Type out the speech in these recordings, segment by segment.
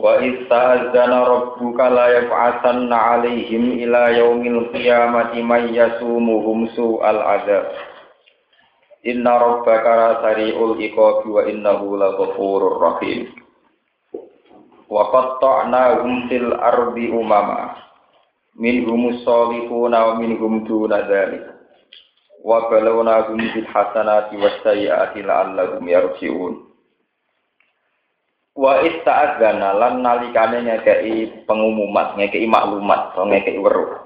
Wa ista'adzana rabbuka la yab'atsanna 'alaihim ila yaumil qiyamati may yasumuhum su'al adzab. Inna rabbaka sari'ul iqabi wa innahu laghafurur rahim. Wa qatta'nahum fil ardi umama. Minhum salihuna wa minhum duna dzalik. Wa balawnahum bil hasanati was sayyiati la'allahum yarji'un. Wa ista'adzana lan nalikane ngekei pengumuman, ngekei maklumat, atau ngekei weruh.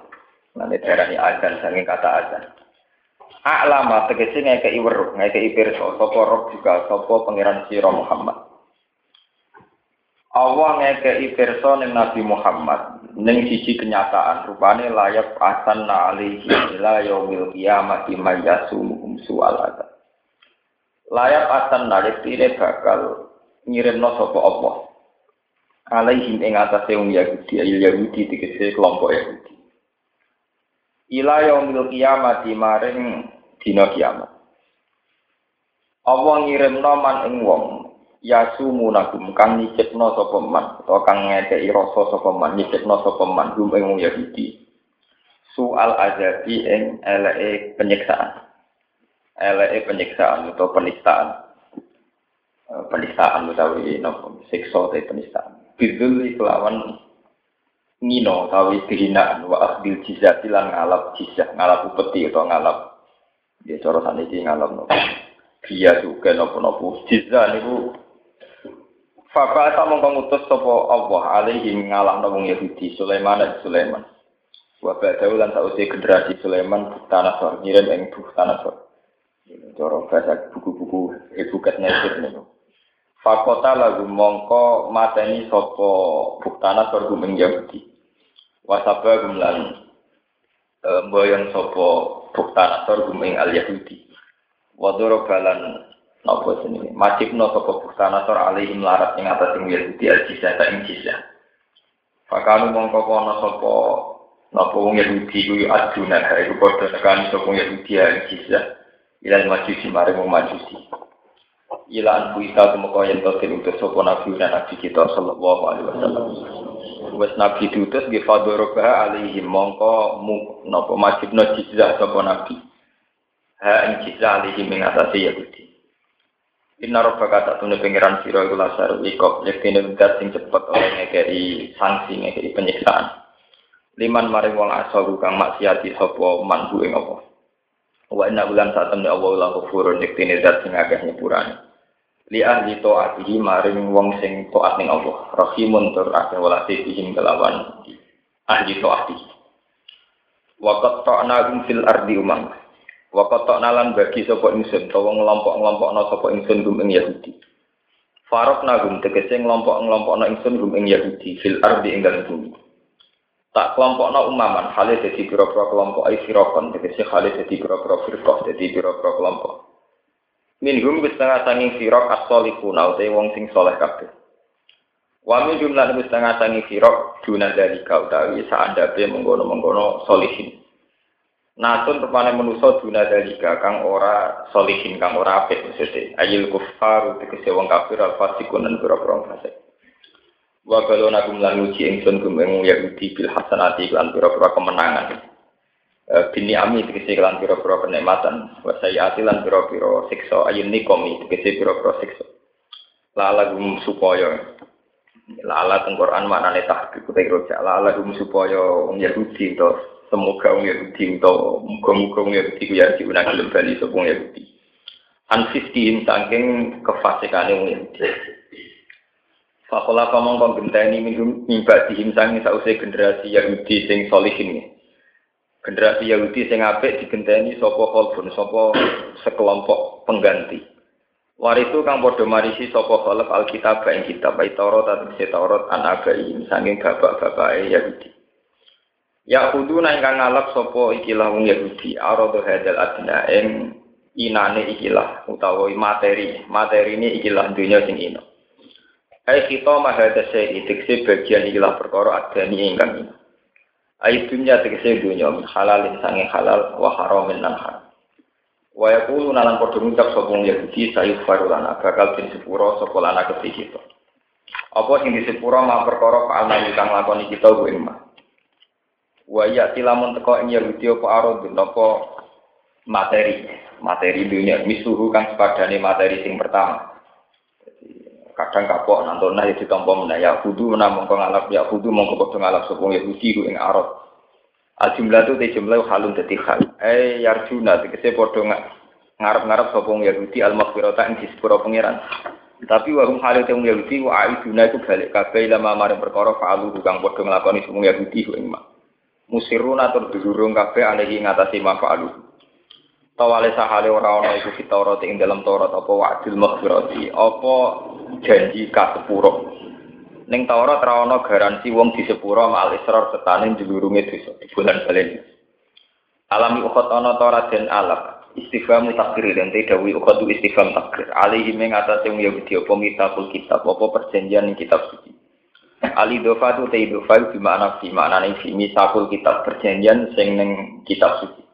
Nanti darani azan saking kata azan. A'lama tegese ngekei weruh, ngekei pirsa sapa roh juga sapa pangeran sira Muhammad. Allah ngekei pirsa ning Nabi Muhammad ning siji kenyataan rupane layak asan alihi ila yaumil qiyamati mayyasum su'al. Layak asan nalik bakal ngirimno sapa Allah. Alaihim ing atase wong Yahudi ayil Yahudi tegese kelompok Yahudi. Ila yaumil kiamat maring dina kiamat. Allah ngirimno man ing wong yasumu nagum kang nyicipno sapa man utawa kang ngekeki rasa sapa man nyicipno sapa man ing wong Yahudi. Soal azabi ing eleke penyiksaan. Eleke penyiksaan atau penistaan penistaan utawi nopo siksa te penistaan bidul kelawan ngino utawi kehinaan wa akhdil jizah lan ngalap jizah ngalap upeti atau ngalap ya cara saniki ngalap nopo dia juga nopo nopo jizah niku Faka ta mongko ngutus sapa Allah alaihi ngalah wong Yahudi Sulaiman dan Sulaiman. Wa ba'da lan sausi generasi Sulaiman Buktanasor ngirim ing Buktanasor. Cara bahasa buku-buku ibu katnya itu Fakota lagu mongko mateni sopo buktana sorgu Yahudi. Wasaba gumlan e, boyong sopo buktana sorgu al Yahudi. Wadoro balan nopo sini. Majib no sopo buktana sor alihim larat ing atas ing Yahudi al jisya ta ing jisya. Fakanu mongko kono sopo nopo wong Yahudi kuyu aduna iku padha nekani sopo Yahudi ing jisya. Ilal majusi maring majusi ilan kuita kemeko yen to diutus sapa nabi dan nabi kita sallallahu alaihi wasallam. Wes nabi diutus nggih fadoroba alaihi mongko mu napa majibna jizah sapa nabi. Ha ing jizah alaihi ing atase Yahudi. Inna rabbaka tak tune pengiran sira iku lasar ikop yektine wendat sing cepet oleh ngekei sanksi ngekei penyiksaan. Liman maring wong asal kang maksiati sapa manhu ing apa wa inna bulan saat temne Allah la ghafurun yektine zat sing akeh nyepurane li ahli taatihi maring wong sing taat ning Allah. Rahimun tur akeh walase bihim kelawan ahli taati wa qatta'na fil ardi umam. Wa qatta'na lan bagi sapa ingsun utawa ngelompok-ngelompokna sapa ingsun gum ing Yahudi. Farok nagum tegese ngelompok-ngelompokna ingsun gum ing Yahudi fil ardi ing dalem bumi. Tak kelompokna umaman hale dadi pira-pira kelompok ai firqon tegese hale dadi pira-pira firqah dadi pira-pira kelompok Minhum setengah sanging firok as-solihuna utai wong sing soleh kabeh. Wa min jumlah setengah sanging firok duna dari kau utawi saandape menggono-menggono solihin. Nasun rupane menuso duna dari kang ora solihin kang ora apik maksudnya. Ayil kufar tegese wong kafir al fasikun dan pira-pira fasik. Wa balona gum lan uji ingsun gum ing Yahudi bil hasanati lan pira-pira kemenangan. Eh, bini ami tegese kelan pira-pira kenikmatan. Wa sayati lan pira-pira siksa. Ayun nikomi tegese pira-pira siksa. Lala gum supaya. Lala teng Quran maknane tahqiq kuwi roja lala gum supaya wong Yahudi to semoga wong Yahudi to muga-muga wong Yahudi ku ya diunang gelem bali sapa wong Yahudi. An fiskin saking kefasikane wong Yahudi. Fakola kamong kong genteni mimba dihim sangi sause generasi Yahudi sing solihin generasi Yahudi sing apik digenteni sapa khalfun sapa sekelompok pengganti. Waritu kang padha marisi sapa khalaf alkitab ing kitab Taurat lan Taurat an abai sanging bapak-bapake Yahudi. Ya kuduna ingkang ngalap sapa ikilah wong Yahudi arado hadal adna ing inane ikilah utawa materi. Materi ini ikilah dunia sing ino. Ai kita mahadase itikse bagian ikilah perkara adani ingkang ino Ayat dunia tegese dunia min halalin sange halal wa haramin lan haram. Wa yaqulu nalan padha ngucap sapa wong Yahudi sayuf farulana bakal den sepuro sapa lana kita. Apa sing disepuro ma perkara fa'alna kang lakoni kita ku ing mah. Wa ya tilamun teko ing Yahudi apa arad napa materi, materi dunia misuhu kang sepadane materi sing pertama. Kadang kapok nantona ya ditampa menah ya kudu menah mongko ngalap ya kudu mongko padha ngalap sapa Yahudi ku ing arad. Al jumlah itu te jumlah halun dadi hal. Eh yarjuna tegese padha ngarep-ngarep sapa Yahudi al maghfirata ing disepuro pangeran. Tapi warung hal itu Yahudi wa aiduna itu balik kabeh lama maring perkara fa'alu kang padha nglakoni sapa Yahudi ku mak. Musiruna tur durung kabeh alehi ngatasi ma fa'alu. Tawale sahale ora ana iku fitaurat ing dalam Taurat apa wa'dil maghfirati apa janji kasepuro. Ning Taurat ora ana garansi wong disepuro mal israr setane jlurunge dosa di bulan balen. Alami ukhot ana Taurat dan alam istifham takdir dan tidak wi ukhadu istifham takdir alaihi ing atase wong Yahudi apa kitabul kitab apa perjanjian ing kitab suci Ali dofa tu te dofa di mana di mana nih fi misakul kitab perjanjian sing ning kitab suci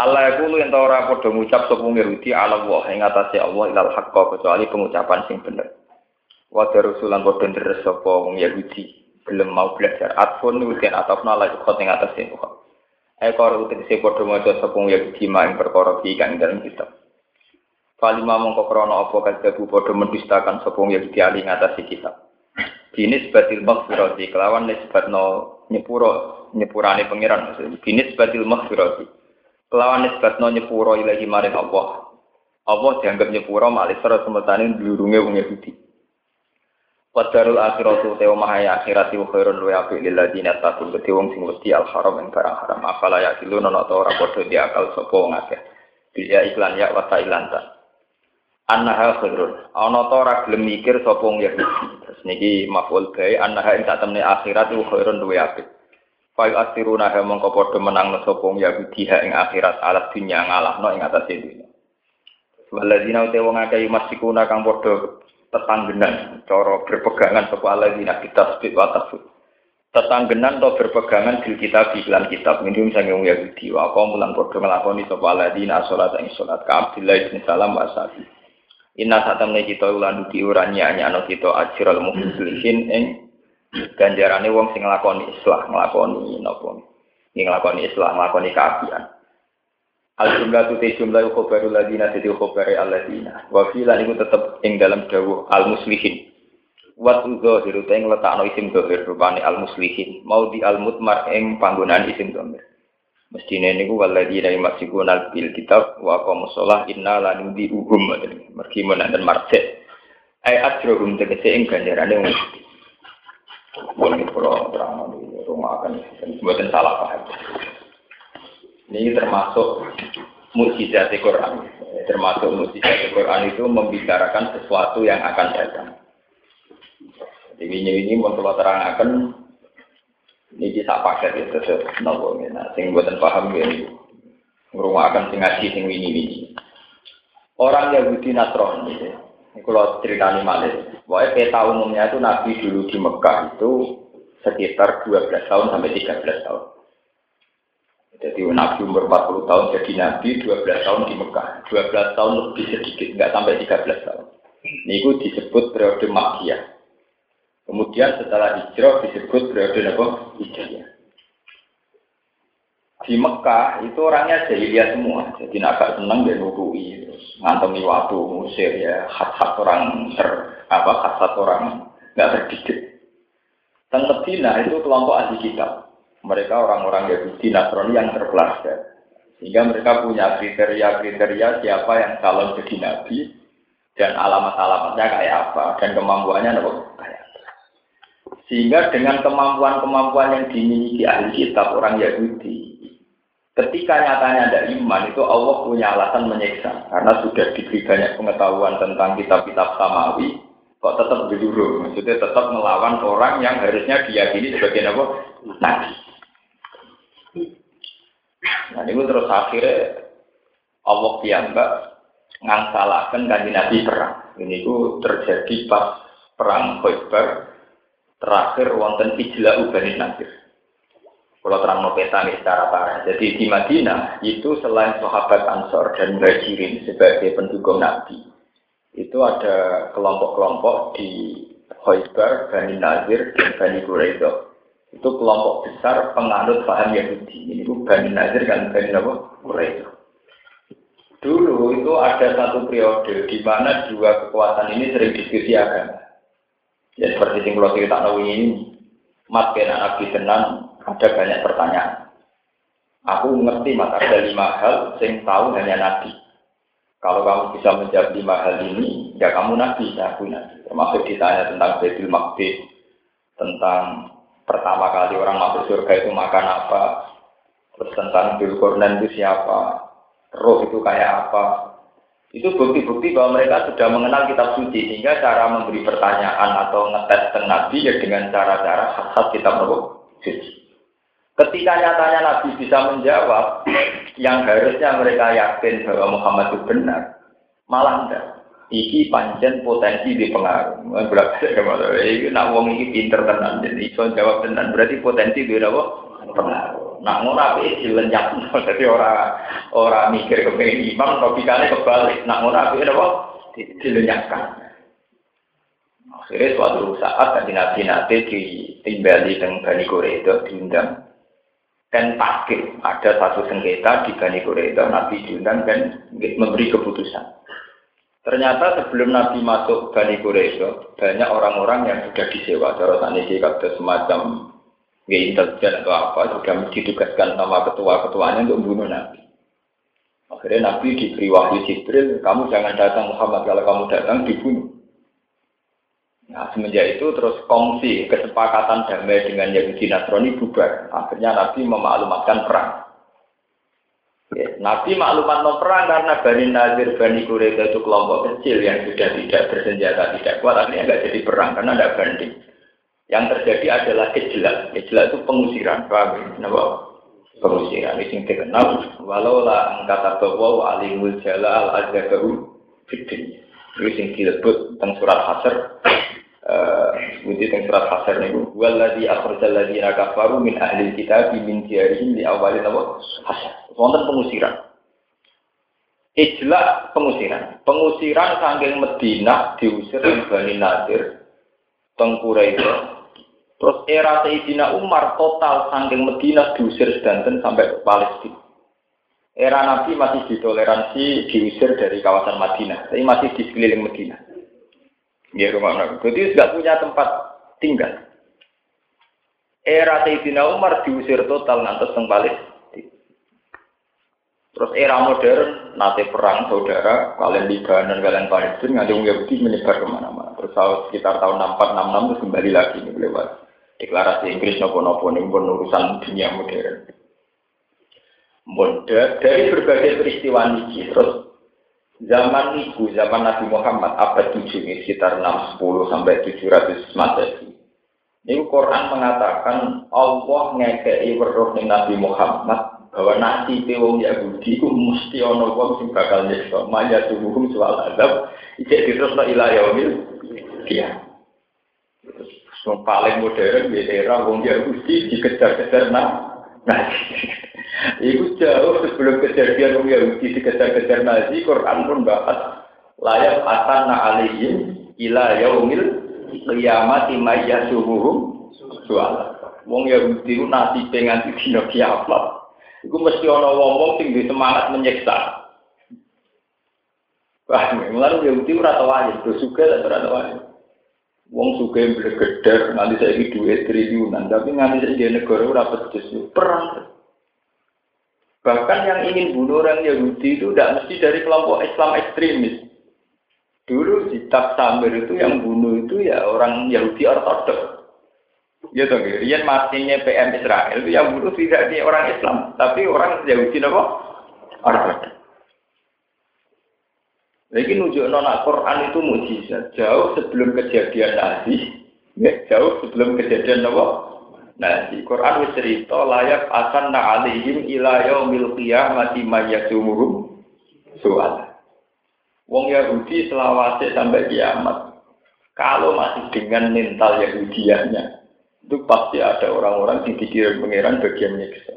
Allah iku lu yen ora padha ngucap sapa wong Yahudi ala wa ing atase Allah ilal haqqo kecuali pengucapan sing bener. Wa darusulan padha deres sapa wong Yahudi belum mau belajar. Atfun nuken atafna la khot ing atase Tuhan ekor utegese padha maca sepung ya kima ing perkara iki kang dalem kitab Falima mongko krana apa kadhebu padha mendustakan sepung ya diali ngatasi kitab Binis batil maghfirati kelawan nisbatno nyepuro nyepurane pangeran maksudnya. Binis batil maghfirati kelawan nisbatno nyepuro ilahi maring Allah. Allah dianggap nyepuro malih sira semetane dulurunge wong Yahudi. Wadarul akhiratu te omah akhirat wa khairun wa api lil ladina taqul gede wong sing wedi al haram ing barang haram. Afala ya kilun ana ta ora padha diakal sapa wong akeh. Dia iklan ya wa tailanta annaha khairun. Ana ta ora gelem mikir sapa wong Yahudi. Terus niki maf'ul bae annaha ing satemene akhirat wa khairun wa api Fa'il asiruna ha mongko padha menang sapa Yahudi ha ing akhirat alat dunya ngalahno ing atase dunya Waladina ute wong akeh masikuna kang padha tetanggenan, cara berpegangan sapa alladzina kita sebut wa tasbih. Tetanggenan atau berpegangan di kitab iklan kitab minum sange wong Yahudi wa apa mulang padha nglakoni sapa alladzina salat ing salat ka Abdullah bin Salam wa. Inna satamne kita ulan di ora nyanyano kita ajral muslimin ing ganjarane wong sing nglakoni islah, nglakoni napa? Nglakoni islah, nglakoni kaapian. Al jumlah tu jumlah khobaru ladina jadi khobare aladina. Wa filan itu tetap ing dalam dawuh al muslihin. Wat uzo hiru teng letakno isim dohir rupane al muslihin. Mau di al mutmar ing panggunaan isim dohir. Mestine niku waladina yumasikun al bil kitab wa qamu sholah inna lan di uhum mergi menan marjek. Ai ajrohum tegese ing ganjarane wong. Wong kula terang rumah akan mboten salah paham. Ini termasuk mukjizat Quran. Termasuk mukjizat Quran itu membicarakan sesuatu yang akan datang. Jadi ini mau kalau terangkan ini bisa paket itu nopo nah sing buatan paham ya ini akan sing ngaji sing ini ini orang Yahudi Nasrani kalau ceritanya malah Pokoknya peta umumnya itu Nabi dulu di Mekah itu sekitar 12 tahun sampai 13 tahun. Jadi Nabi umur 40 tahun jadi Nabi, 12 tahun di Mekah. 12 tahun lebih sedikit, nggak sampai 13 tahun. Ini itu disebut periode Makkiyah. Kemudian setelah hijrah disebut periode apa? Hijrah. Di Mekah itu orangnya jahiliyah semua. Jadi agak senang dan nurui, terus ngantongi waktu musir ya, khas-khas orang ter apa khas-khas orang nggak terdidik. Dan Medina itu kelompok ahli kitab mereka orang-orang Yahudi Nasrani yang terpelajar. Sehingga mereka punya kriteria-kriteria siapa yang calon jadi nabi dan alamat-alamatnya kayak apa dan kemampuannya apa kayak apa. Sehingga dengan kemampuan-kemampuan yang dimiliki ahli kitab orang Yahudi, ketika nyatanya ada iman itu Allah punya alasan menyiksa karena sudah diberi banyak pengetahuan tentang kitab-kitab samawi kok tetap berjuru maksudnya tetap melawan orang yang harusnya diyakini sebagai apa nabi Nah ini terus akhirnya Allah piyambak ngangsalakan kanji Nabi perang. Ini itu terjadi pas perang Khaybar terakhir wonten Ijla Ubani Nasir. Kalau terang peta nih secara parah. Jadi di Madinah itu selain sahabat Ansor dan Muhajirin sebagai pendukung Nabi, itu ada kelompok-kelompok di Khoibar, Bani Nazir, dan Bani Quraidah. Itu kelompok besar penganut paham Yahudi. Ini Bani Nazir dan Bani Quraidah. Dulu itu ada satu periode di mana dua kekuatan ini sering diskusi agama. Ya seperti yang kita tahu ini, mat kena nabi ada banyak pertanyaan. Aku ngerti mat ada lima hal, sing tahu hanya nabi. Kalau kamu bisa menjawab lima hal ini, ya kamu nabi, ya aku nabi. Termasuk ditanya tentang Baitul Maqdis, tentang pertama kali orang masuk surga itu makan apa, terus tentang Bilqurnan itu siapa, roh itu kayak apa. Itu bukti-bukti bahwa mereka sudah mengenal kitab suci sehingga cara memberi pertanyaan atau ngetes tentang Nabi ya dengan cara-cara khas kitab suci. Ketika nyatanya Nabi bisa menjawab yang harusnya mereka yakin bahwa Muhammad itu benar, malah enggak. Iki panjen potensi di pengaruh. Berarti ini nak wong iki pinter tenan jadi iso jawab tenan berarti potensi di apa? Pengaruh. Nak ngono api dilenyak, jadi orang orang mikir kepengen imam, logikanya kebalik. Nak ngono api apa? Dilenyakkan. Akhirnya suatu saat tadi nabi nanti ditimbali dengan Bani itu diundang dan takdir ada satu sengketa di Bani itu nabi diundang dan memberi keputusan. Ternyata sebelum Nabi masuk Bani Quraisy, banyak orang-orang yang sudah disewa. Cara saniki kata semacam intelijen atau apa sudah ditugaskan sama ketua-ketuanya untuk membunuh Nabi. Akhirnya Nabi diberi wahyu Jibril, kamu jangan datang Muhammad kalau kamu datang dibunuh. Nah semenjak itu terus kongsi kesepakatan damai dengan Yahudi Nasrani bubar. Akhirnya Nabi memaklumatkan perang. Ya, Nabi maklumat no perang karena Bani Nazir, Bani Quraisy itu kelompok kecil yang sudah tidak bersenjata, tidak kuat, akhirnya nggak jadi perang karena ada banding. Yang terjadi adalah kejelas. Kejelas itu pengusiran, paham? Kenapa? Pengusiran. Ini yang terkenal. Walau lah angkata bahwa alimul jala al azzabahu fitri. Ini yang disebut tentang surat hasr. Sebuti tentang surat hasr ini. Walladhi akhrajal ladhina kafaru min ahli kitab min diarihim di awalin apa? Hasr. Pengusiran. Ijla pengusiran. Pengusiran sanggeng Medina diusir dari Bani Nadir. Tengkura itu Terus era Sayyidina Umar total saking Medina diusir sedanten sampai ke Palestina. Era Nabi masih ditoleransi diusir dari kawasan Madinah, tapi masih di sekeliling Medina. Ya rumah Nabi. Jadi tidak punya tempat tinggal. Era Sayyidina Umar diusir total ngantos teng. Terus era modern, nanti perang saudara, kalian Libanon, kalian Palestina, nganti Yahudi menyebar ke mana-mana. Terus sekitar tahun 64-66 terus kembali lagi nih lewat deklarasi Inggris nopo-nopo ini pun urusan dunia modern. Modern dari berbagai peristiwa niki terus zaman niku zaman Nabi Muhammad abad 7 ini sekitar 610 sampai 700 Masehi. Ini Quran mengatakan Allah ngekei weruh Nabi Muhammad bahwa nanti wong Yahudi itu mesti ono wong sing bakal nyiksa maya tubuhum soal adab iki diterusno ila yaumil kiamat. Yang paling modern di era wong Yahudi dikejar-kejar nah. Nah, itu jauh sebelum kejadian wong Yahudi dikejar-kejar Nazi, Quran pun bahas layak asan alihim ila yaumil qiyamati mayyasuhum soal. Wong Yahudi itu nasi pengen dina kiamat. Iku mesti ana wong-wong sing semangat menyiksa. Wah, mulai Yahudi ora tau aja, juga ora tau aja. Wong suka yang bergeder, nanti saya duit triliunan, tapi nanti saya negara udah pedes, perang. Bahkan yang ingin bunuh orang Yahudi itu tidak mesti dari kelompok Islam ekstremis. Dulu di Samir itu yang bunuh itu ya orang Yahudi ortodok. Ya toh, Rian matinya PM Israel itu yang bunuh tidak di orang Islam, tapi orang Yahudi apa? Ortodok. Lagi nunjuk nona Quran itu mujizat jauh sebelum kejadian Nabi, ya, jauh sebelum kejadian apa? Nabi. Quran wis cerita layak akan na alihim ila yaumil qiyamati mayyasumuhum soal. Wong Yahudi selawase sampai kiamat. Kalau masih dengan mental Yahudiannya, itu pasti ada orang-orang di pikiran pangeran bagian nyiksa.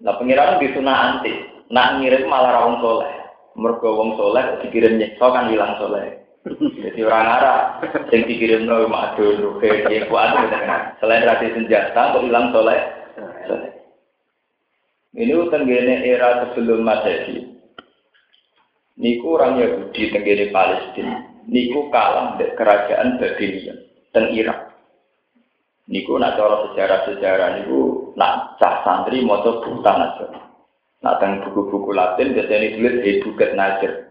Nah pangeran di sunah anti, nak ngirim malah rawung soleh. Mergo wong soleh dikirim nyiksa kan hilang soleh. Jadi orang Arab yang dikirim nol madun, kayak kuat Selain rasi senjata, kok hilang soleh. Ini tenggene era sebelum Masehi. Niku orang Yahudi tenggene Palestina. Niku kalah dari kerajaan Babylon dan Irak. Niku nak cara sejarah-sejarah niku nak cah santri mau buta aja. Nak teng buku-buku Latin biasanya ditulis Hebuket Najer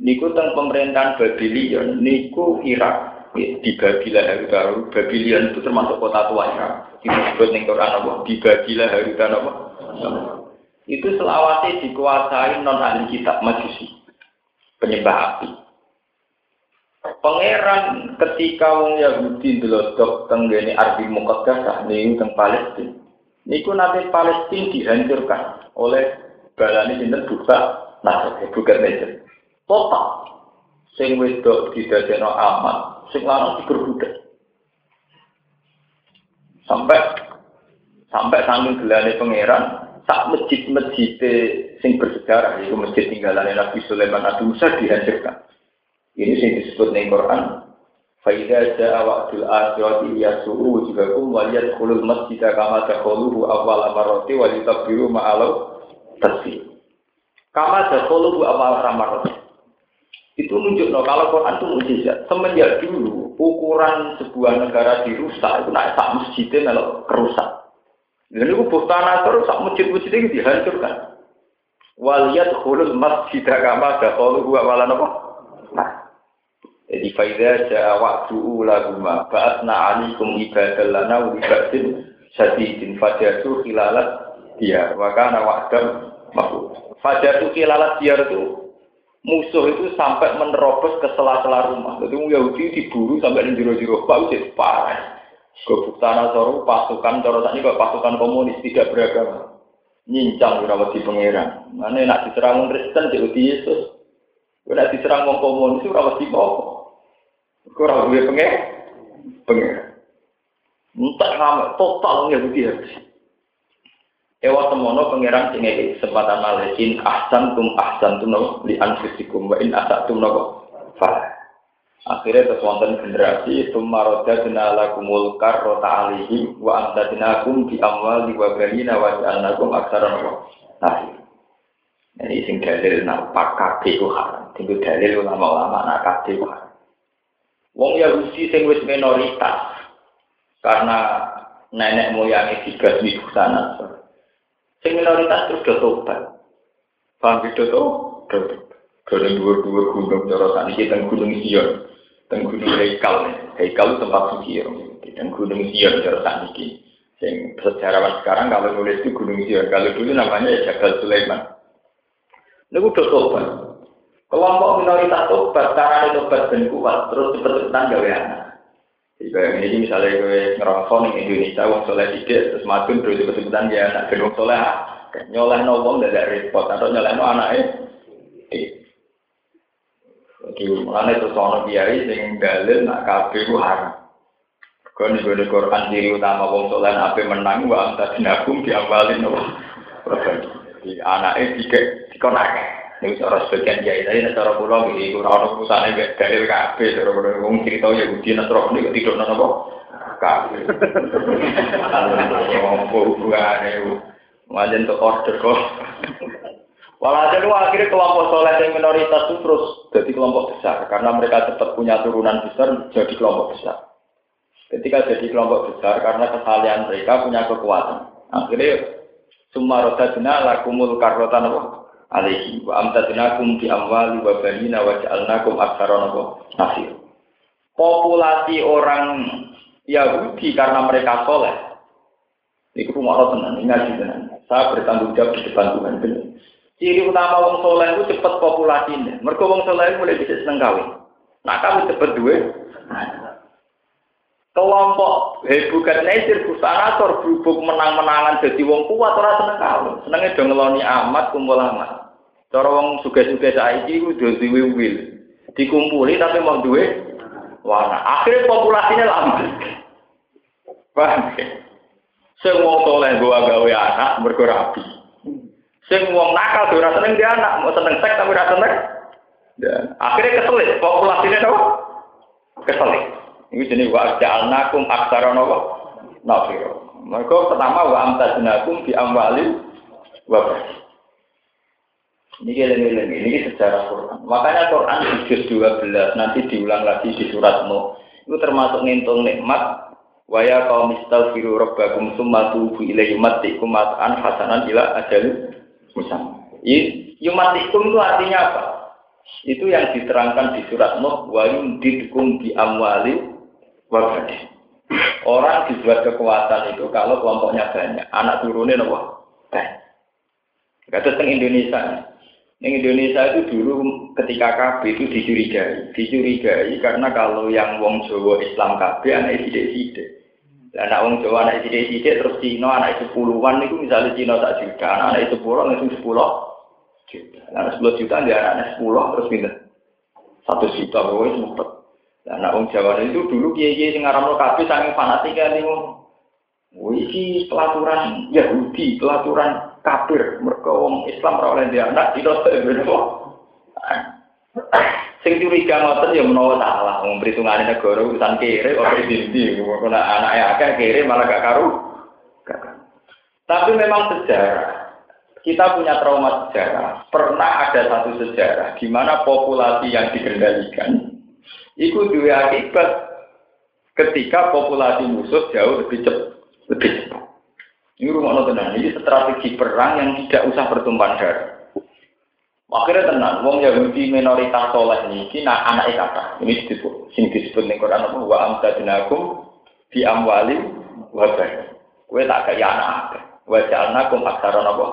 niku teng pemerintahan Babylon niku Irak di Babila Haruta Babylon itu termasuk kota tua Irak. Disebut ning Quran apa? Di Babila Haruta apa? Itu selawase dikuasai non ahli kitab majusi penyembah api. Pangeran ketika wong Yahudi delodok teng ngene Ardi Muqaddasah niku teng Palestina. Niku nanti Palestina dihancurkan oleh balani sinten? Buka nah bukan meja total sing wedok didadekno aman sing lanang digerbudak sampai sampai saking gelane pangeran sak masjid-masjid sing bersejarah itu masjid tinggalan Nabi Sulaiman Nabi Musa dihancurkan. Ini sing disebut ning Quran Faidah ja'a wa'dul akhirati yasu'u wujuhakum wa yadkhulul masjida kama dakhuluhu awal amaroti wa yutabbiru ma'alau tasbih. Kama dakhuluhu awal amaroti itu no kalau Quran itu mujizat. Semenjak dulu ukuran sebuah negara dirusak itu naik sak masjidnya kalau kerusak. Dan itu tanah terus sak masjid-masjid itu dihancurkan. Waliyat khulul masjid kama gua malah apa? Nah, jadi faida ja'a waktu ulaguma ba'atna alikum ibadah lana ibadin syadidin fajatu khilalat dia wa kana wa'dam mahfud. Fajatu khilalat dia itu musuh itu sampai menerobos ke sela-sela rumah. Jadi Yahudi diburu sampai di jero-jero bau jadi parah. Gobuk tanah soru pasukan cara ini pasukan komunis tidak beragama. Nyincang rawat di pangeran. Mana nak diserang Kristen di Yesus. Nak diserang wong komunis rawat di apa? Kau rawat di pangeran. Pangeran. Entah ngamak total Yahudi habis. Ewa semono pangeran sing ngeki kesempatan malesin ahsan tum ahsan tum nopo li anfusikum wa in asa tum nopo fa. Akhirnya terus wonten generasi tumaroda dinala kumul karrota alihi wa anta dinakum di amwal di wabalina wa ja'alnakum aksara nopo. Nah, ini sing dalil nak kabeh ku haram. Tinggal dalil ulama-ulama nak kabeh ku haram. Wong Yahudi sing wis minoritas karena nenek moyangnya tiga di sana. Sing minoritas terus do tobat. Paham gitu tuh? Kalau dua-dua gunung cara tani kita gunung Sion, teng gunung Heikal, Heikal tempat suci dan gunung Sion cara tani Yang sejarawan sekarang kalau nulis itu gunung Sion, kalau dulu namanya ya Jabal Sulaiman. Ini udah tobat. Kelompok minoritas tobat, cara tobat dan kuat, terus cepet-cepetan gawe anak. Jadi ini misalnya gue ngerokok di Indonesia, wong soleh tidak, terus madun terus kesebutan dia anak gendong soleh, nyoleh no wong dari repot, atau nyoleh no anaknya. Jadi mulanya terus ono biayi sing dalil nak kafe ku haram. Kau nih gue Quran diri utama wong soleh apa menang, wa anta dinagum diambalin no. Jadi anaknya tiga dikonak. Ini cara sebagian kiai tadi, cara pulau ini kurang orang perusahaan ini dalil kafe, cara pulau ngomong cerita ya budi nasroh ini tidur nana kok kafe. Ngomong hubungan itu, macam untuk order kok. Walhasil akhirnya kelompok soleh yang minoritas itu terus jadi kelompok besar karena mereka tetap punya turunan besar jadi kelompok besar. Ketika jadi kelompok besar karena kesalahan mereka punya kekuatan. Akhirnya semua roda lakumul karotan apa? Alaihi wa amtadnakum bi amwali wa banina wa ja'alnakum aktsara nasir. Populasi orang Yahudi karena mereka soleh. Ini rumah Allah tenang, ngaji tenang. Saya bertanggung jawab di depan Tuhan benar. Ciri utama wong soleh itu cepat populasinya. Mereka wong soleh mulai bisa seneng kawin. Nah kamu cepat duit. Kelompok hebukan nesir busanator berhubung menang-menangan jadi wong kuat orang seneng kawin. Senengnya dong ngeloni amat kumpul amat. Cara wong suge-suge saiki ku duwe wil. Dikumpuli tapi mau duwe warna. Akhirnya populasinya lama. Paham ya? Sing wong soleh gua gawe anak mergo rapi. Sing wong nakal ora seneng dia anak, mau seneng seks tapi ora seneng Dan akhirnya keselit, populasinya apa? Keselit. Ini jenis wa ja'alnakum aksara apa? Nafiro. Mereka pertama wa amtaznakum di amwalin wa Ini geleng-geleng, ini sejarah Quran. Makanya Quran di juz 12 nanti diulang lagi di surat Nuh. Itu termasuk ngintung nikmat Waya kaum istaghfiru rabbakum summa tubu ilaihi yumatikum mat'an hasanan ila ajal musam. Yumatikum itu artinya apa? Itu yang diterangkan di surat Nuh wa yumdidkum bi amwali wa Orang dibuat kekuatan itu kalau kelompoknya banyak, anak turunnya nopo banyak. Kata Indonesia, Yang Indonesia itu dulu ketika KB itu dicurigai, dicurigai karena kalau yang wong Jawa Islam KB anak sidik-sidik. Lah anak wong Jawa anak sithik-sithik terus Cina anak itu puluhan itu misalnya Cina tak juta, anak, anak sepuluh itu sepuluh juta. Anak sepuluh juta dia anak sepuluh terus pindah satu juta pokoknya sempet. Lah anak wong Jawa itu dulu kiai kiai sing ngaramno kabeh saking fanatik kan ngono. Wih, pelaturan Yahudi, pelaturan kafir, mereka wong Islam ora oleh dia anak itu Sing curiga ngoten ya menawa salah, wong perhitungane negara urusan kere kok dindi, kok anake akeh kere malah gak karu. Tapi memang sejarah kita punya trauma sejarah. Pernah ada satu sejarah di mana populasi yang dikendalikan itu dua akibat ketika populasi musuh jauh lebih cepat. Lebih cepat. Ini rumah tenang, ini strategi perang yang tidak usah bertumpah darah. Akhirnya tenang, wong Yahudi minoritas soleh ini, nah anak kata, ini disebut, sing disebut nih Quran apa, wa amtadinakum di amwali wa Kue tak kaya anak wa jalnakum aksaron apa?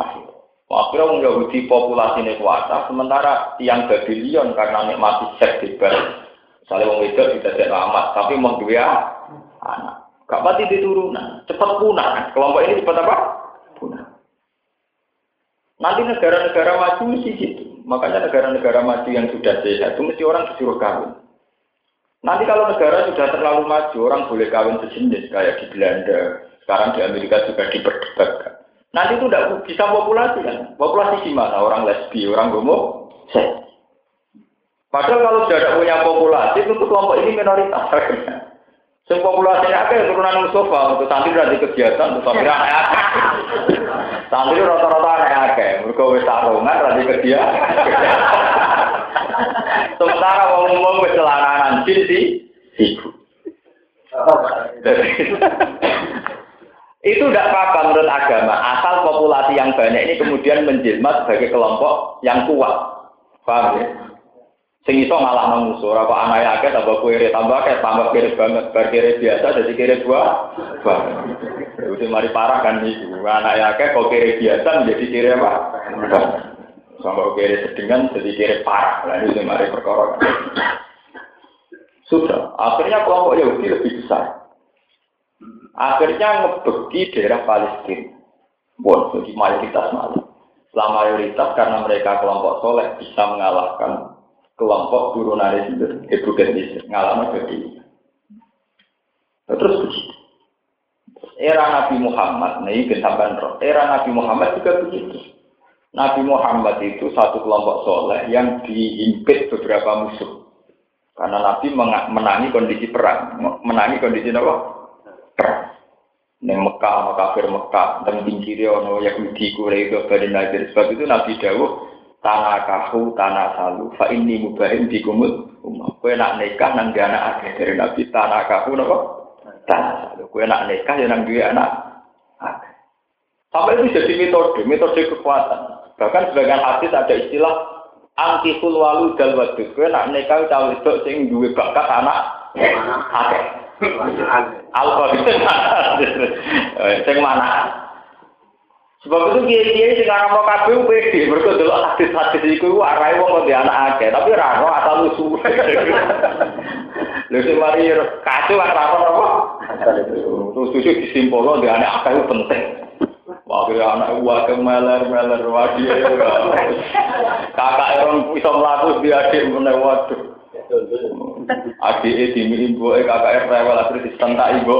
Akhir. Akhirnya wong Yahudi populasi ini kuasa, sementara yang Babylon karena nikmati seks bebas, misalnya wong itu tidak amat, tapi mau dua anak. Gak pati diturunan, cepat punah. Kelompok ini cepat apa? Punah. Nanti negara-negara maju mesti gitu. Makanya negara-negara maju yang sudah sehat itu mesti orang disuruh kawin. Nanti kalau negara sudah terlalu maju, orang boleh kawin sejenis kayak di Belanda. Sekarang di Amerika juga diperdebatkan. Nanti itu tidak bisa populasi kan? Populasi gimana? Orang lesbi, orang homo. Padahal kalau sudah punya populasi, itu kelompok ini minoritas. Sing populasinya akeh turunan Mustafa untuk santri ra di kegiatan untuk santri akeh. Santri rata-rata akeh akeh, mergo wis sarungan ra di kegiatan. Sementara wong umum wis celananan jin di ibu. itu tidak apa-apa menurut agama, asal populasi yang banyak ini kemudian menjelma sebagai kelompok yang kuat. Paham ya? Sing iso ngalah nang musuh, ora kok anake akeh tambah kere tambah akeh tambah kere banget, bar kere biasa jadi kere dua. Udah mari parah kan itu. Anake akeh kok kere biasa menjadi kere apa? Sampai kere sedengan jadi kere parah. Lah itu mari perkara. Sudah, akhirnya kelompok Yahudi lebih besar. Akhirnya ngebeki daerah Palestina. Bon, jadi mayoritas malah. Setelah mayoritas karena mereka kelompok soleh bisa mengalahkan kelompok turunan itu ibu gadis ngalami jadi terus begitu. Era Nabi Muhammad nih kesabaran roh. Era Nabi Muhammad juga begitu. Nabi Muhammad itu satu kelompok soleh yang diimpit beberapa musuh. Karena Nabi menangi kondisi perang. Menangi kondisi apa? Perang. Neng Mekah, kafir Mekah, dan pinggirnya ono Yahudi, Quraisy, Bani Nadir. Sebab itu Nabi Dawud tanah kahu tanah salu. Fa ini mubahin di kumul umah kue nak nikah nang dia anak akeh dari nabi tanah kahu nopo tanah salu. Kue nak nikah ya nang dia anak akeh. Sampai itu jadi metode metode kekuatan. Bahkan sebagian hadis ada istilah anti walu dal wadud. Kue nak nikah cawe itu sing duwe bakat anak akeh. Alfa sing mana Sebab itu kiai-kiai sing mau kabeh pede, mergo delok hadis-hadis iku arahe wong kok anak akeh, tapi ora ono asal usul. Lha sing mari kacau ora ono apa? Terus susu disimpulno di anak akeh penting. Wah, anak gua kemeler-meler wadi. Kakak orang bisa melaku di adik meneh waduh. Adik di ibu kakak rewel akhirnya disentak ibu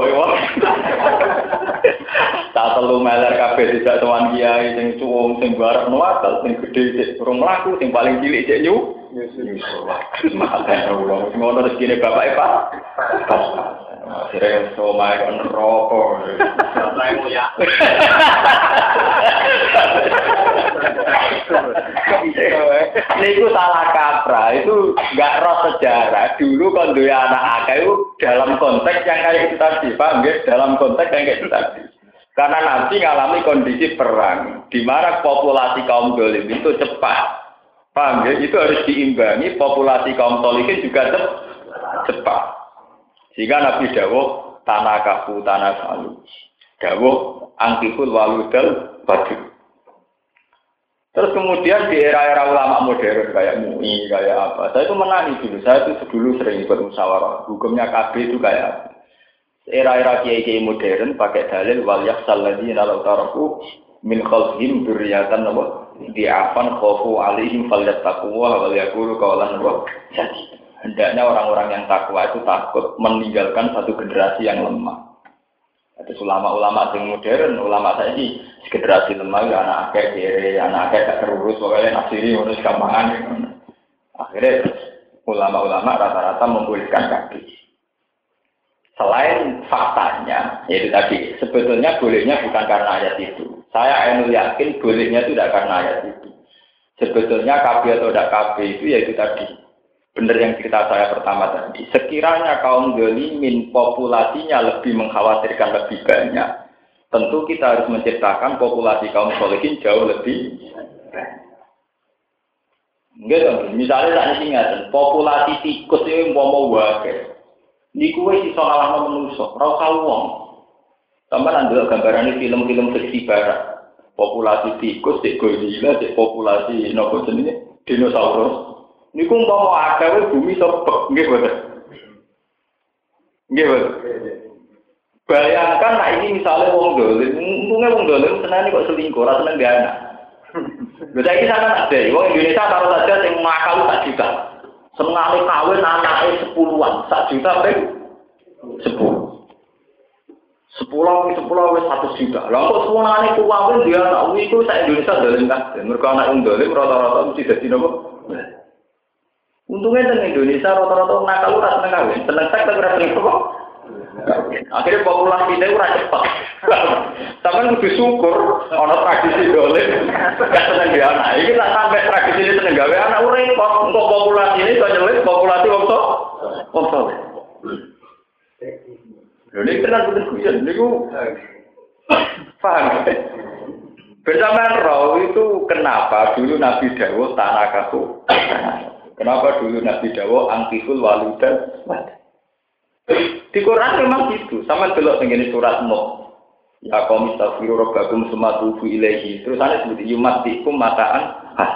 Anak telu meler kabeh tidak tuan kiai sing cuwung sing bareng nuwakal sing gedhe sik urung mlaku sing paling cilik sik nyu. Malah wong ngono rezekine bapak e Pak. Akhirnya rokok. ya. Ini salah kaprah, itu nggak roh sejarah. Dulu kan dua anak itu dalam konteks yang kayak itu tadi, paham? Dalam konteks yang kayak itu tadi. Karena nanti ngalami kondisi perang, di mana populasi kaum dolim itu cepat. Paham ya? Itu harus diimbangi populasi kaum solihin juga cepat. Sehingga Nabi Dawo tanah kafu tanah salu. Dawo angkiful waludal badu. Terus kemudian di era-era ulama modern kayak MUI, kayak apa, saya itu menangis dulu. Saya itu dulu sering ikut musyawarah. Hukumnya KB itu kayak apa? Era-era kiai-kiai modern pakai dalil wal yaksal ladina law taraku min khalfihim dzurriatan apa? Di'afan khofu alaihim falyattaqwa wal yaqulu qawlan wa jadi hendaknya orang-orang yang takwa itu takut meninggalkan satu generasi yang lemah. Ada ulama-ulama yang modern, ulama saya ini generasi lemah ya anak akeh kiri, anak akeh gak terurus, pokoknya nafsiri harus gampangan. Akhirnya ulama-ulama rata-rata membolehkan kaki. Selain faktanya, yaitu tadi, sebetulnya bolehnya bukan karena ayat itu. Saya enu yakin bolehnya itu tidak karena ayat itu. Sebetulnya KB atau tidak KB itu yaitu tadi, benar yang cerita saya pertama tadi. Sekiranya kaum gelimin populasinya lebih mengkhawatirkan lebih banyak, tentu kita harus menciptakan populasi kaum solehin jauh lebih. Enggak misalnya tak ingat, populasi tikus itu mau mau wae. Niku wis iso ngalahno menungso, ora usah wong. Sampai nanti gambaran film-film fiksi barat. Populasi tikus, cek gorila, cek populasi nopo jenenge dinosaurus. Niku umpama akeh bumi sepek nggih boten. Nggih boten. Bayangkan nah ini misalnya wong dolim, untungnya wong dolim senang kok selingkuh, rasa seneng dia anak. Bisa ini sana ada, wong Indonesia taruh saja yang makal tak juta. Senang kawin anaknya sepuluhan, sak juta peng sepuluh. Sepuluh, sepuluh, satu juta. Lalu semua anak kawin dia anak itu saya Indonesia dolim kan? Mereka anak yang dolim rata-rata mesti jadi nopo. Untungnya di Indonesia rata-rata nakal ora seneng kawin, seneng seks tapi ora seneng kok. Akhirnya populasi kita ora cepat. Sampai kudu syukur ana tradisi dole gak seneng dia anak. Iki tak sampai tradisi ini seneng gawe anak ora repot. Untuk populasi ini kok nyelit populasi wong tok. Wong tok. Lho nek tenan kudu niku paham. Bersamaan roh itu kenapa dulu Nabi Dawud tanah kaku. Kenapa dulu Nabi Dawo angkiful waludan Di Quran memang gitu. Sama belok ini surat Nuh. Ya kaum istaghfiru rabbakum summa tubu ilaihi. Terus ana sebut yumatikum mataan hah.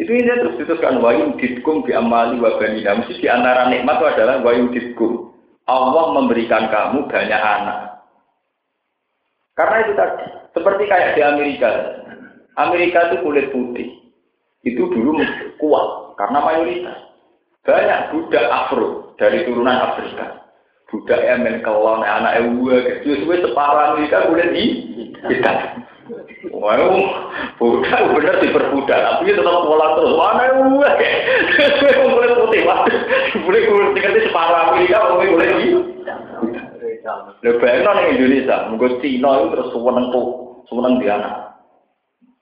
Itu ini terus diteruskan wa yuditkum bi amali wa. Mesti di antara nikmat itu adalah wa yuditkum. Allah memberikan kamu banyak anak. Karena itu tadi, seperti kayak di Amerika. Amerika itu kulit putih. Itu dulu kuat. Karena mayoritas. Banyak budak Afro dari turunan Afrika. Budak Yemen kelon, anak Ewa, kecil, sesuai separah mereka boleh di kita. Wow, budak bener diperbudak, tapi tetap pola terus. Mana Ewa, boleh putih, boleh kulit tinggal separah mereka, boleh di. Lebih bayangkan Indonesia, mungkin Cina itu terus sewenang tuh, sewenang di anak.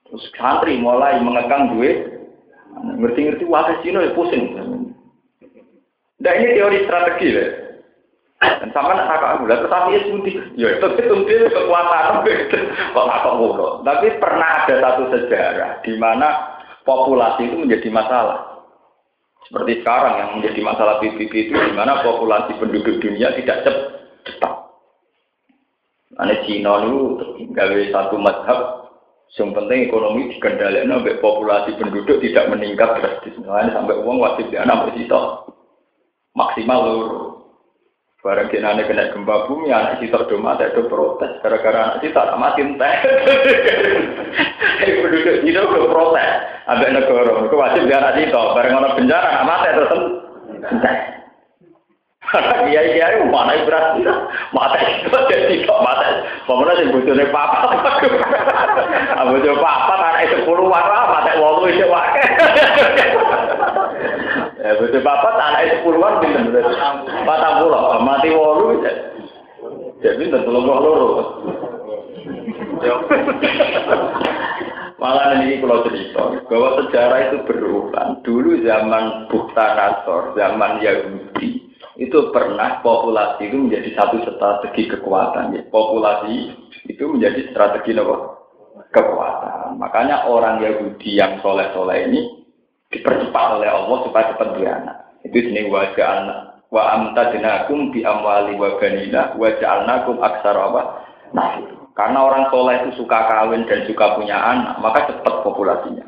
Terus santri mulai mengekang duit Ngerti-ngerti wakil Cina ya pusing. Nah ini teori strategi ya. Dan sama nak kakak aku, tetapi ya suntik. Ya itu suntik kekuatan. Kok kakak mulu. Tapi pernah ada satu sejarah di mana populasi itu menjadi masalah. Seperti sekarang yang menjadi masalah PBB itu di mana populasi penduduk dunia tidak cepat. Ane Cina itu gawe satu madhab yang penting ekonomi dikendalikan sampai populasi penduduk tidak meningkat drastis. Nah, sampai uang wajib di anak bersisa maksimal lur. Barang kena kena gempa bumi, anak kita do mati do protes. Gara-gara anak kita tak mati entah. penduduk itu udah protes. Ada negara, itu wajib di anak kita. Barang orang penjara anak mati terus entah. Iya iya mana berarti mata itu jadi kok mata. Pemenang sing bojone papa. Abu papa anak sepuluh warna mata wolu itu wae. Ya betul papa anak sepuluhan pinten berarti. Patang pulau mati wolu. Jadi tentu lo loro. Malah ini kalau cerita bahwa sejarah itu berulang. Dulu zaman Bukta Nasor, zaman Yahudi, itu pernah populasi itu menjadi satu strategi kekuatan. Ya. Populasi itu menjadi strategi apa? Kekuatan. Makanya orang Yahudi yang soleh-soleh ini dipercepat oleh Allah supaya cepat beranak. Itu sini wajah anak wa amtadnakum bi amwali wa banina wa ja'alnakum aksara apa? Nah, karena orang soleh itu suka kawin dan suka punya anak, maka cepat populasinya.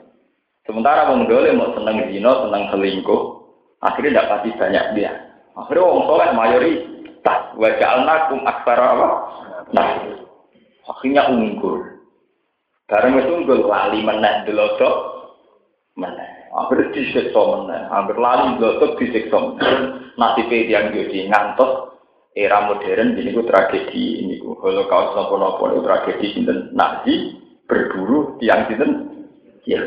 Sementara wong mau seneng zina, seneng selingkuh, akhirnya tidak pasti banyak dia. Akhirnya wong soleh mayoritas, wa ja'alnakum aksara apa? Nah, akhirnya unggul. Barang itu unggul lali meneh delodok meneh. Hampir disiksa meneh, hampir lali blotok disiksa meneh. Nasibnya yang jadi ngantos era modern ini ku tragedi ini ku holocaust nopo nopo itu tragedi sinten Nazi berburu tiang sinten ya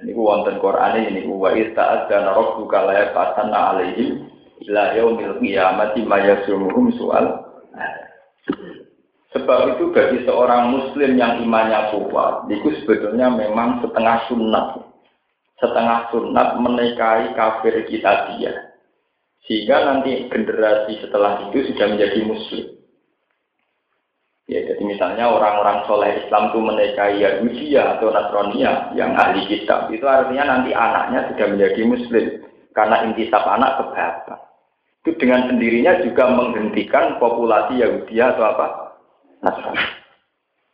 ini ku wonten Quran ini ku wa ista'ad dan rabbuka la yaqatanna alaihim ila yaumil qiyamati ma yasumuhum soal Sebab itu bagi seorang muslim yang imannya kuat, itu sebetulnya memang setengah sunat setengah sunat menikahi kafir kita dia. Sehingga nanti generasi setelah itu sudah menjadi muslim. Ya, jadi misalnya orang-orang soleh Islam itu menikahi Yahudi atau Nasrania yang ahli kitab, itu artinya nanti anaknya sudah menjadi muslim. Karena intisab anak ke. Itu dengan sendirinya juga menghentikan populasi Yahudi atau apa? Nasrani.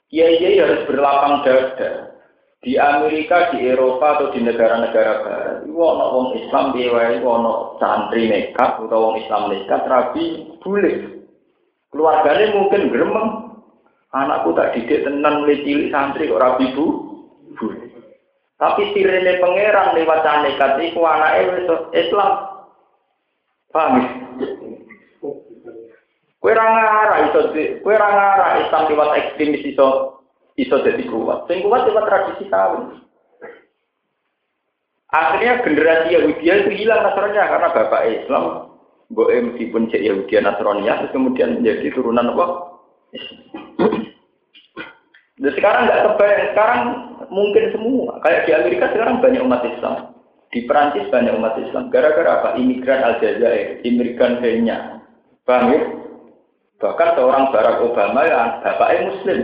Kiai harus berlapang dada di Amerika, di Eropa atau di negara-negara barat, itu wong Islam itu ono santri nekat atau wong Islam nekat rabi boleh. Keluarganya mungkin gremeng. Anakku tak didik tenan mulai cilik santri kok rabi bu, boleh. Tapi sirene pangeran lewat nekat itu anaknya Islam. Paham? Kue rangara iso, kue rangara Islam lewat ekstremis iso iso jadi kuat. Sing kuat cuma tradisi kawin. Akhirnya generasi Yahudi itu hilang Nasrani karena bapak Islam, Boe meskipun cek Yahudi Nasrani terus kemudian menjadi turunan apa? Dan sekarang nggak kebayang, sekarang mungkin semua. Kayak di Amerika sekarang banyak umat Islam. Di Perancis banyak umat Islam. Gara-gara apa? Imigran Aljazair, imigran Kenya. Paham ya? Bahkan seorang Barack Obama yang bapaknya Muslim.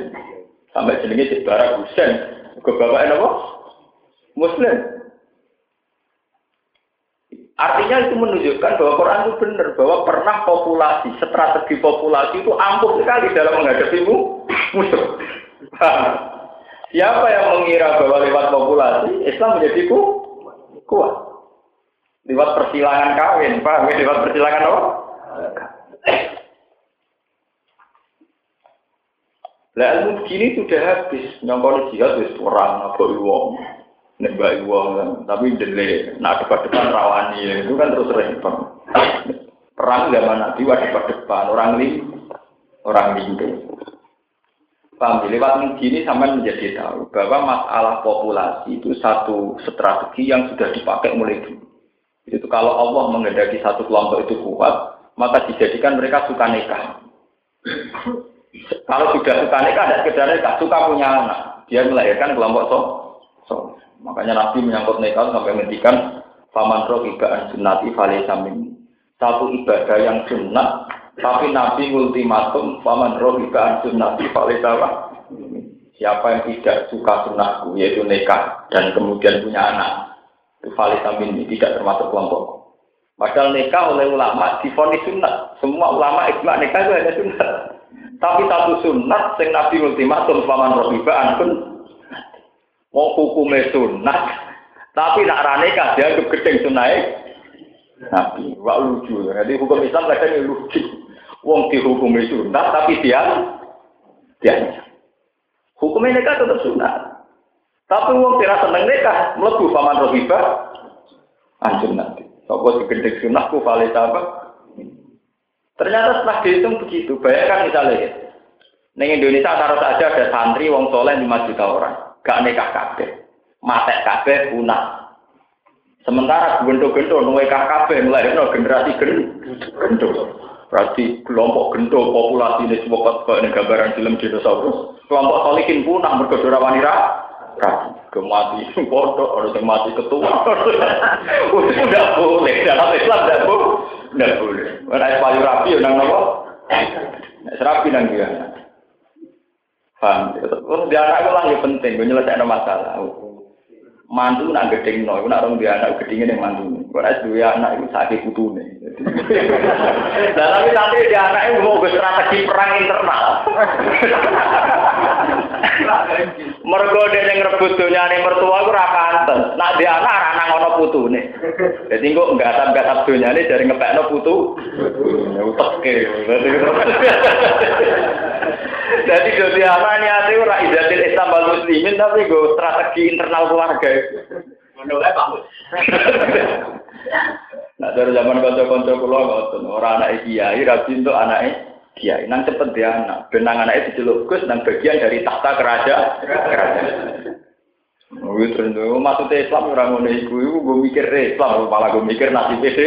Sampai jenenge Cik Barak Husain. Ke bapak apa? Muslim. Artinya itu menunjukkan bahwa Quran itu benar bahwa pernah populasi, strategi populasi itu ampuh sekali dalam menghadapi musuh. Siapa yang mengira bahwa lewat populasi Islam menjadi ku, kuat? Lewat persilangan kawin, ya? Lewat persilangan apa? Lah ilmu begini sudah habis, nyongkol jihad wis perang apa wong. Nek wong kan, tapi dele, nah depan-depan rawani itu kan terus repot. Perang zaman Nabi wah depan-depan, orang lim, orang lindu. Paham, lewat begini sampai menjadi tahu bahwa masalah populasi itu satu strategi yang sudah dipakai mulai dulu. Itu kalau Allah mengendaki satu kelompok itu kuat, maka dijadikan mereka suka nikah. Kalau sudah suka nikah, tidak sekedar nikah, suka punya anak. Dia melahirkan kelompok so. so. Makanya Nabi menyangkut nikah sampai menghentikan faman roh ibaan sunnati fale samin. Satu ibadah yang sunnah, tapi Nabi ultimatum faman roh ibaan sunnati fale Siapa yang tidak suka sunnahku, yaitu nikah dan kemudian punya anak, itu samin ini tidak termasuk kelompok. Padahal nikah oleh ulama difonis sunnah. Semua ulama ijma nikah itu hanya sunnah. Tapi satu sunat sing Nabi ultimatum paman rohibaan pun mau hukumnya sunat. Tapi nak rane dia gedeng sunai Nabi. Wah lucu. Jadi hukum Islam kadang lucu. Wong dihukumi sunat tapi dia dia hukumnya nikah tetap sunat. Tapi wong tidak seneng nikah melebu paman rohibah anjur nanti. Sopo digedeng sunat ku valid apa? Ternyata setelah dihitung begitu, bayangkan misalnya, Neng Indonesia taruh saja ada santri wong soleh 5 juta orang, gak nikah kabeh, matek kabeh punah. Sementara gendo-gendo nikah kabeh mulai generasi gendo. Berarti kelompok gendo populasi ini semua kok gambaran film dinosaurus. Kelompok solikin punah berkedora wanita. Kemati foto orang yang mati ketua. Udah boleh dalam Islam tidak boleh. Tidak boleh. Mana payu rapi orang nopo. Serapi nang dia. Paham? Terus dia anak itu lah yang penting, gue nyelesaikan masalah. Mantu nak gedeng no, nak orang dia anak gedengnya yang mantu. Gue ras dua anak itu sakit putu nih. Nah tapi nanti dia anak itu mau strategi perang internal. Mergo dia yang rebut dunia nih mertua gue rakanten. Nak dia anak anak ngono putu nih. Jadi gue nggak tam nggak tam dunia nih dari ngepek no putu. Utek ke. Jadi jadi anak ini ada orang izatil Islam wal muslimin tapi gue strategi internal keluarga. Menolak banget. Nah dari zaman konco-konco kulo ngoten, orang anak kiai rapi untuk anak kiai. Nang cepet dia anak, benang anak itu dilukus nang bagian dari tahta kerajaan. Kerajaan. Oh, terus maksudnya Islam orang ngono iku, iku gue mikir Islam, malah gue mikir nasib itu.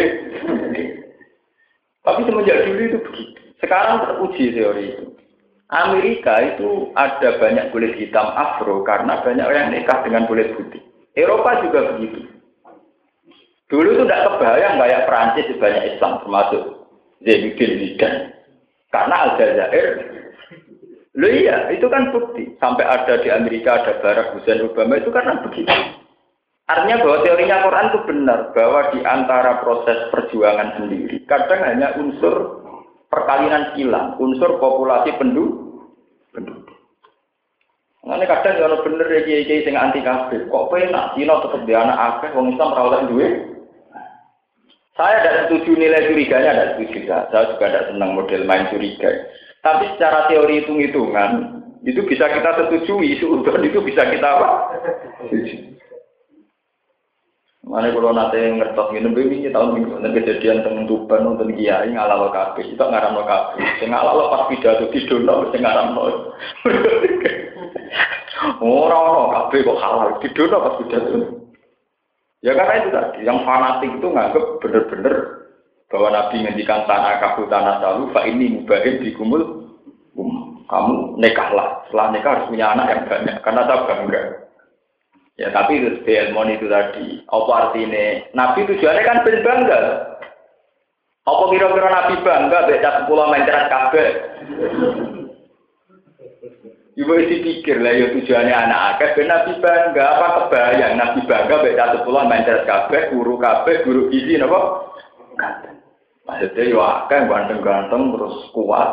Tapi semenjak dulu itu begitu. Sekarang teruji teori itu. Amerika itu ada banyak kulit hitam afro karena banyak orang nikah dengan kulit putih. Eropa juga begitu. Dulu itu tidak kebayang kayak Perancis banyak Islam termasuk Zainuddin Zidane. Karena Aljazair, lo iya itu kan bukti. Sampai ada di Amerika ada Barack Hussein Obama itu karena begitu. Artinya bahwa teorinya Quran itu benar bahwa di antara proses perjuangan sendiri kadang hanya unsur perkawinan silang, unsur populasi penduduk. Ini kadang kalau bener ya kiai sing anti kafir, kok penak Cina tetap di anak akeh, wong Islam rawat duit. Saya tidak setuju nilai curiganya, tidak setuju. Saya juga tidak senang model main curiga. Tapi secara teori hitung-hitungan, itu bisa kita setujui, seudon itu bisa kita apa? Mana kalau nanti ngertos minum ini tahun minggu nanti kejadian tentang tuban nonton kiai ngalalo kafe itu ngaram lo kafe, ngalalo pas pidato di dono, ngaram lo. Orang orang kafe kok halal di dono pas pidato. Ya karena itu tadi, yang fanatik itu nganggep bener-bener bahwa Nabi ngendikan tanah kafu tanah salu, fa ini mubahin di kumul, um, kamu nekahlah. Setelah nikah harus punya anak yang banyak, karena tak bangga. Ya tapi itu ilmu itu tadi. Apa artinya? Nabi tujuannya kan ben bangga. Apa kira-kira Nabi bangga beda sepuluh mencerat kabel? Ibu isi pikir lah ya tujuannya anak akeh ben Nabi bangga apa kebayang? Nabi bangga beda sepuluh mencerat kabel, guru kabel, guru gizi napa? Maksudnya ya akeh ganteng-ganteng terus kuat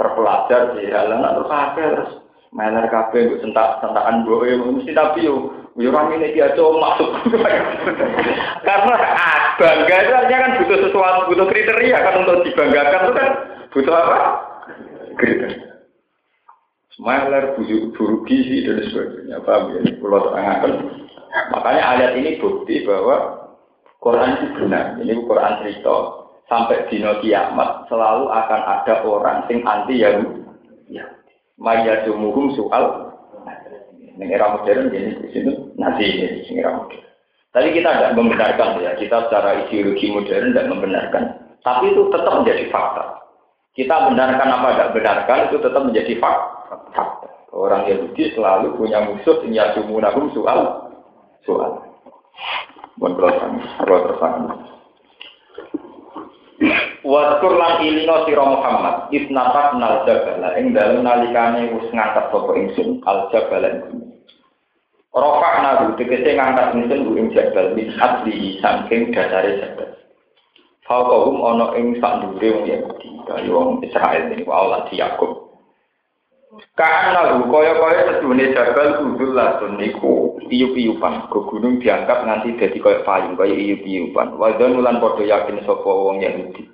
terpelajar di jalanan terus akeh terus Meler gue sentak sentakan gue mesti tapi yo yo orang ini dia tuh masuk. Karena bangga itu artinya kan butuh sesuatu butuh kriteria kan untuk dibanggakan itu kan butuh apa? Kriteria Smiler, buru gizi dan sebagainya. Paham ya? Pulau terangkan makanya ayat ini bukti bahwa Quran itu benar. Ini Quran cerita sampai dino kiamat selalu akan ada orang sing anti Yahudi ya. Maya dumuhum soal ini era modern jadi di sini nanti ini di era modern. Tapi kita tidak membenarkan ya, kita secara ideologi modern tidak membenarkan. Tapi itu tetap menjadi fakta. Kita benarkan apa tidak benarkan itu tetap menjadi fakta. Orang Yahudi selalu punya musuh yang yasumunahum soal soal. Bukan kalau terus Waskur lan ilino sira Muhammad isnapat nal jabala ing dalem nalikane wis ngangkat sapa ingsun al jabala ing Rofa nahu tegese ngangkat ingsun ku ing jabal min asli saking dasare jabal. Fauqahum ana ing sak dhuwure wong Yahudi kaya wong Israel wa Allah Yakub. Karena lu kaya-kaya sedune jabal kudul latun niku iup-iupan. Ke gunung diangkat nganti dadi kaya payung kaya iup-iupan. Wadon ulan padha yakin sapa wong Yahudi.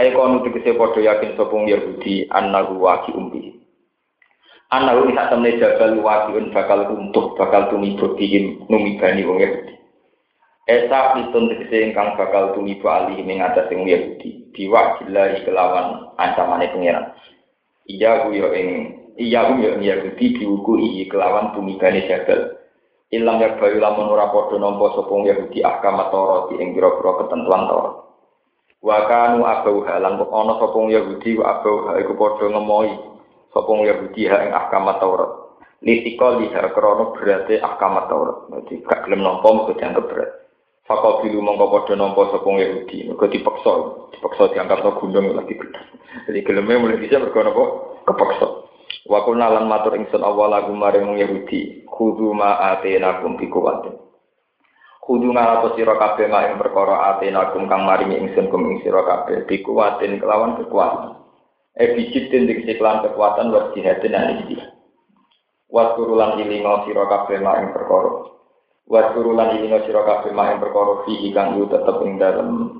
Ayo kono tegese padha yakin sapa Yahudi annahu waqi umbi. Annahu sak temne jabal waqiun bakal runtuh, bakal tumibut dihim numibani wong Yahudi. Esa pitun tegese ingkang bakal tumiba alih ing atas sing Yahudi. Diwakilahi kelawan ancamane pangeran. Iya ku yo ing iya ku yo Yahudi diuku iki kelawan tumibane jabal. Ilang ya bayu lamun ora padha nampa sapa Yahudi ahkam Taurat ing pira-pira ketentuan Taurat. Wa kanu abau halan ana sapa Yahudi wa abau iku padha ngemohi sapa Yahudi ha ing ahkam Taurat. Litika liha krana berarti ahkam Taurat. Dadi gak gelem nampa mesti dianggap berat. Fakau bilu mongko padha nampa sapa Yahudi, mergo dipaksa, dipaksa diangkat no gunung lagi gedhe. Jadi geleme mulai bisa mergo napa? Kepaksa. Wa kunna lan matur ingsun awal lagu maring Yahudi, kudu ma atenakum bi kuwatin. Kudu ngalato kabeh mak ing perkara atenakum kang maringi ingsun kum ing sira kabeh bi kuwatin kelawan kekuatan. E bijitin diksi kelan kekuatan wa jihadin alisi. Wa turulan ilingo kabeh mak ing perkara Wa turulan ini sira kabeh maing perkara fi kang yu tetep ing dalem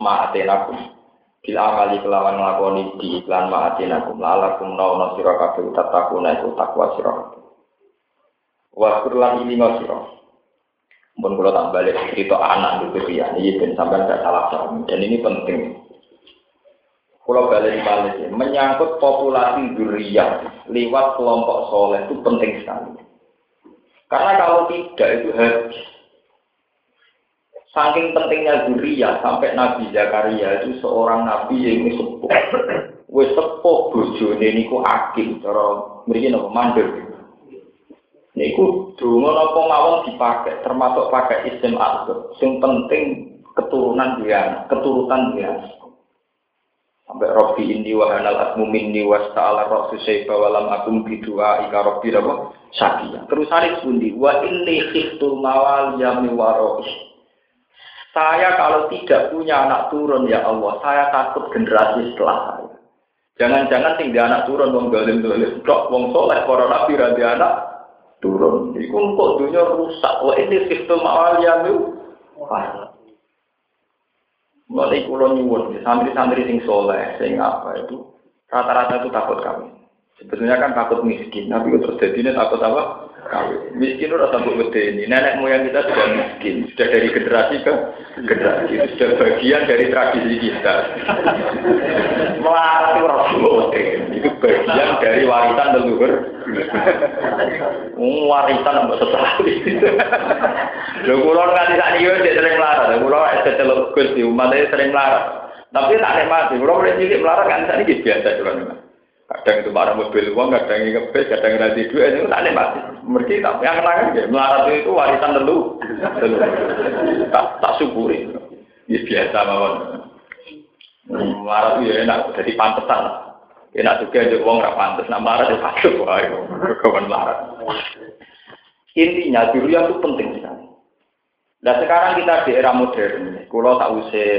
ma'atenakum. Bil amali kelawan nglakoni di iklan ma'atenakum lalakum nauna sira kabeh tatakuna iku takwa sira. Wa turulan ini sira. Mun kula tak balik cerita anak itu ya, ini ben sampean gak salah paham. Dan ini penting. Kalau balik balik menyangkut populasi durian lewat kelompok soleh itu penting sekali. Karena kalau tidak itu habis. Saking pentingnya Zuria sampai Nabi Zakaria itu seorang nabi yang sepuh. Wes sepuh bojone niku akil cara mriki napa mandor. Niku donga napa mawon dipakai termasuk pakai isim asal. Sing penting keturunan dia, keturutan dia. Sampai Robi ini wahanal asmu minni was ta'ala rasu syaifa walam akum bidua ika Robi apa? Sakia. Terus hari pundi wa inni khiftul mawal yami waroh. Saya kalau tidak punya anak turun ya Allah, saya takut generasi setelah saya. Jangan-jangan tinggal anak turun wong galim galim, dok wong soleh para nabi ranti anak turun. Iku kok dunia rusak. Wa ini khiftul mawal yami waroh. Mulai kulo nyuwun, santri-santri sing soleh, sing apa itu, rata-rata itu takut kami. Sebetulnya kan takut miskin, tapi terus jadi takut apa? Kawin. Miskin udah sampai gede ini. Nenek moyang kita sudah miskin, sudah dari generasi ke generasi, sudah bagian dari tradisi kita. Melarat itu rasul, itu bagian dari warisan leluhur. Warisan setelah itu. Lho kula nganti sak niki sering melarat. Kula es celuk Gus di umat sering melarat. Tapi tak nikmati. Kula mulai cilik melarat kan sak niki biasa cuman. Kadang itu marah mobil uang, kadang ini ngebes, kadang nanti dua itu tak nikmati. Mereka tak yang kenangan ya, melarat itu warisan dulu, tak tak syukuri. Ini biasa mawon. Melarat itu ya enak, jadi pantesan. Enak juga ada uang nggak pantas, nah melarat itu pantas, wah kawan melarat. Intinya dulu itu penting sekali. Nah sekarang kita di era modern, kalau tak usah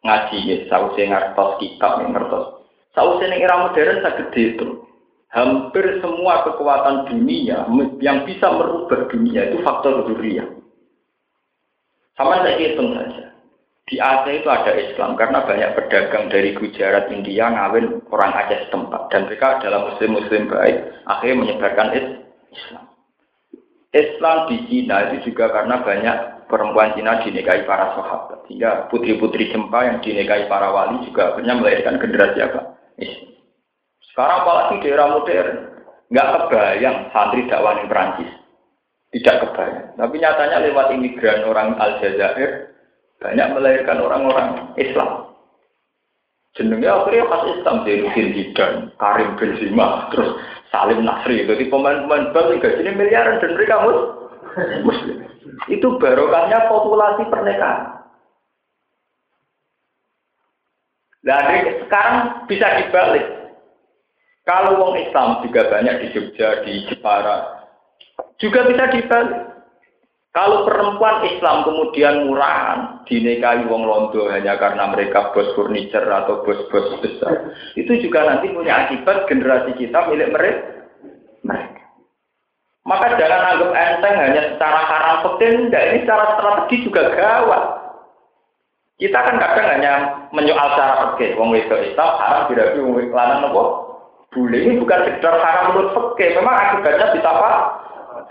ngaji, tak usah ngertos kitab, ngertos Sausnya era modern sangat itu. Hampir semua kekuatan dunia yang bisa merubah dunia itu faktor dunia. Sama saya hitung saja. Di Aceh itu ada Islam karena banyak pedagang dari Gujarat, India ngawin orang Aceh setempat dan mereka adalah muslim-muslim baik akhirnya menyebarkan Islam. Islam di Cina itu juga karena banyak perempuan Cina dinikahi para sahabat. Sehingga putri-putri Jempa yang dinikahi para wali juga akhirnya melahirkan generasi apa? Sekarang apalagi di era modern, nggak kebayang santri dakwah di Perancis. Tidak kebayang. Tapi nyatanya lewat imigran orang Aljazair, banyak melahirkan orang-orang Islam. Jenengnya akhirnya khas Islam, Zidane, Karim Benzema, terus Salim Nasri. Jadi pemain-pemain bal sini miliaran dan mereka muslim. Itu barokahnya populasi pernikahan. Nah, sekarang bisa dibalik. Kalau wong Islam juga banyak di Jogja, di Jepara, juga bisa dibalik. Kalau perempuan Islam kemudian murahan, dinikahi wong Londo hanya karena mereka bos furniture atau bos-bos besar, itu juga nanti punya akibat generasi kita milik mereka. Maka jangan anggap enteng hanya secara haram enggak ini secara strategi juga gawat. Kita kan kadang hanya menyoal cara pergi. Wong itu Islam haram tidak wong lanang nopo. Boleh ini bukan sekedar haram menurut pergi. Memang akibatnya bisa apa?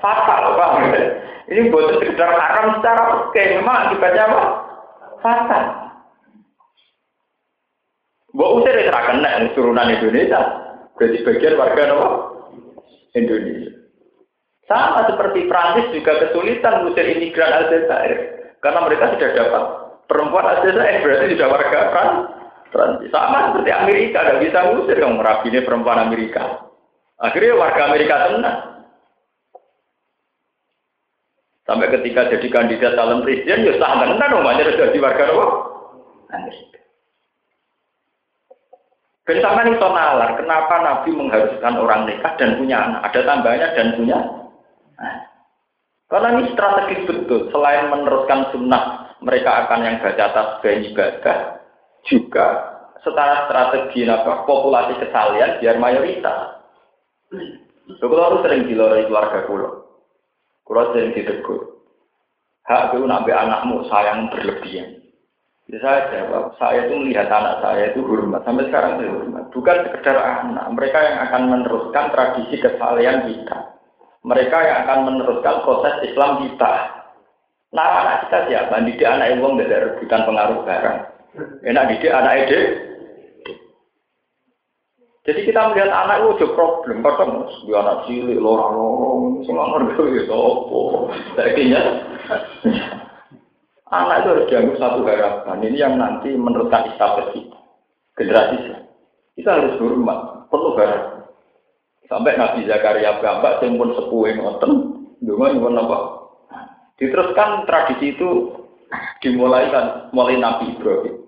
Fatal, Pak. Ini buat sekedar haram secara oke, memang akibatnya apa? Fatal. Mbok usir ya kena turunan Indonesia. Berarti bagian warga apa? Indonesia. Sama seperti Prancis juga kesulitan mengusir imigran Aljazair. Karena mereka sudah dapat perempuan Aljazair, berarti sudah warga Prancis. Sama seperti Amerika, tidak bisa mengusir yang merabini perempuan Amerika. Akhirnya warga Amerika tenang. Sampai ketika jadi kandidat calon presiden, ya sah tenan rumahnya sudah jadi warga Amerika. Ben sampean iso nalar, kenapa Nabi mengharuskan orang nikah dan punya anak? Ada tambahnya dan punya Karena ini strategis betul. Selain meneruskan sunnah, mereka akan yang baca tasbih ibadah, juga setara strategi apa, populasi kesalian biar mayoritas. Kalau harus sering diloroi keluarga kulo, kulo sering ditegur. Hak itu nabi anakmu sayang berlebihan. Jadi saya jawab, saya itu melihat anak saya itu hormat. Sampai sekarang itu hormat. Bukan sekedar anak. Mereka yang akan meneruskan tradisi kesalahan kita. Mereka yang akan meneruskan proses Islam kita. Nah anak kita siapa? Didik anak nggak ada rebutan pengaruh barang. Enak didik anak ide. Jadi kita melihat anak itu problem, kadang di anak cilik, lorong-lorong, semua ngerti itu apa. Akhirnya Anak itu harus dianggap satu harapan. Ini yang nanti meneruskan istafet kita. Generasi kita harus hormat, perlu harapan. Sampai Nabi Zakaria gambar, yang pun sepuh ngoten, yang apa? Diteruskan tradisi itu dimulai kan mulai Nabi Ibrahim.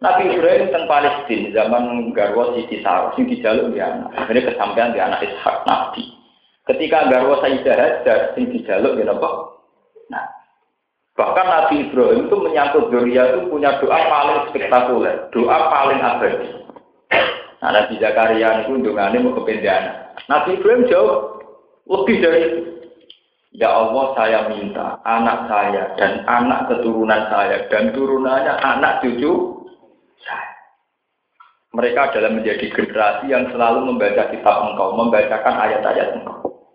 Nabi Ibrahim tentang Palestina zaman Garwa Siti Sarah, sing dijaluk di anak. Ini kesampaian di anak Ishak Nabi. Ketika Garwa Sayyidah Hajar, sing dijaluk di apa? Nah, Bahkan Nabi Ibrahim itu menyangkut Doria itu punya doa paling spektakuler, doa paling abadi. Nah, Nabi Zakaria itu dungannya mau kependean. Nabi Ibrahim jauh lebih dari. Ya Allah saya minta anak saya dan anak keturunan saya dan turunannya anak cucu saya. Mereka adalah menjadi generasi yang selalu membaca kitab engkau, membacakan ayat-ayat engkau.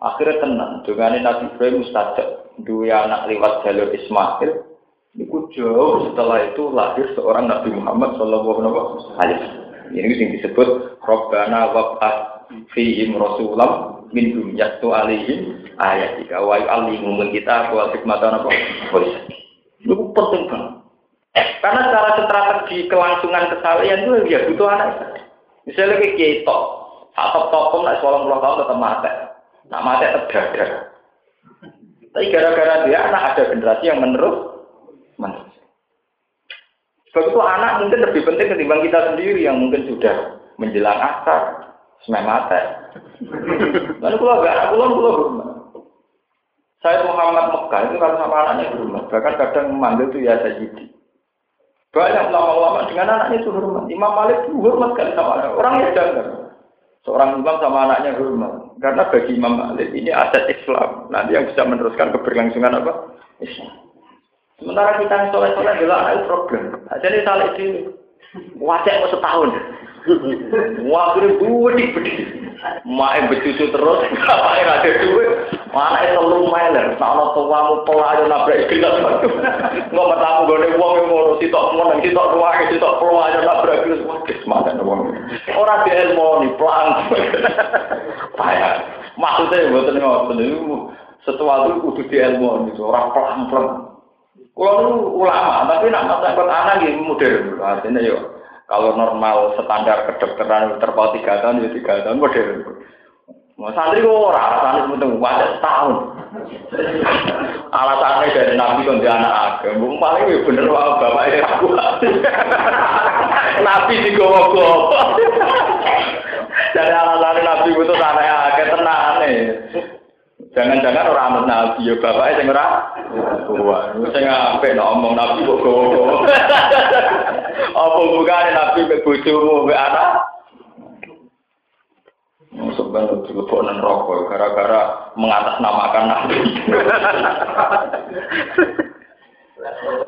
Akhirnya tenang, dengan Nabi Ibrahim mustajab, dua anak lewat jalur Ismail, itu jauh setelah itu lahir seorang Nabi Muhammad Shallallahu Alaihi Wasallam. Ini yang disebut Robbana wab'at fihim rasulam min dum yatu alaihim ayat tiga wa alimu kita wa hikmatan apa itu penting banget karena secara strategi kelangsungan kesalahan itu ya butuh anak misalnya kayak kita atau tokom nak sekolah puluh tahun tetap mati Nak mati terdadar. Tapi gara-gara dia anak ada generasi yang menerus, menerus. Sebab itu anak mungkin lebih penting ketimbang kita sendiri yang mungkin sudah menjelang asar, semai mati. Lalu kalau gak anak pulang, pulang. Saya Muhammad Mekah itu kalau sama anaknya hormat. Bahkan kadang memanggil itu ya Sayyidi. Banyak ulama-ulama dengan anaknya itu hormat. Imam Malik itu hormat sekali sama anaknya. Orang yang janggal. Seorang imam sama anaknya hormat. Karena bagi Imam Malik ini aset Islam. Nanti yang bisa meneruskan keberlangsungan apa? Islam. Sementara kita yang soleh-soleh adalah anak problem. Jadi salah ini wajah mau setahun. Ini budik budik. Mak becucu terus, bapak yang ada duit. Mana itu lu meler, tak ada tuamu pola aja nabrak gelas. Nggak bertamu gue nih uang yang mau sitok mau nang sitok ruang sitok pola aja nabrak gelas. Wah, semangat uang. Orang di ilmu nih pelan. Payah. Maksudnya buat ngotot itu sesuatu kudu di ilmu itu orang pelan pelan. Kalau ulama, tapi nak masalah anak gitu modern. Artinya yuk kalau normal standar kedokteran terpaut tiga tahun, ya tiga tahun modern. Santri kok orang alasannya semuanya wajah setahun. Alasannya dari nabi kan dia anak agam, bung paling ya bener bapak ya aku. nabi di gowo-gowo. Jadi alasannya nabi itu anak agam tenang nih. Jangan-jangan orang anak nabi ya bapak sing ora wah sing apik ngomong nabi kok gowo. Apa bukan nabi mek bojomu mek anak? Masuk banget dilebokan rokok gara-gara mengatasnamakan nabi.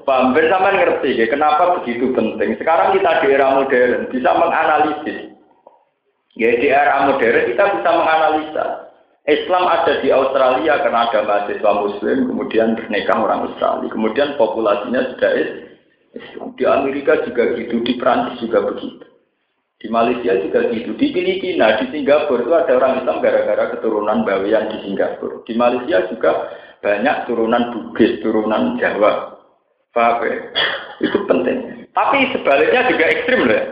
Bambir sama ngerti ya, kenapa begitu penting. Sekarang kita di era modern bisa menganalisis. Ya di era modern kita bisa menganalisa Islam ada di Australia karena ada mahasiswa Muslim, kemudian nikah orang Australia, kemudian populasinya sudah Islam. Di Amerika juga gitu, di Prancis juga begitu. Di Malaysia juga gitu, di Filipina, di Singapura itu ada orang Islam gara-gara keturunan Bawean di Singapura. Di Malaysia juga banyak turunan Bugis, turunan Jawa. Paham ya? Itu penting. Tapi sebaliknya juga ekstrim loh ya.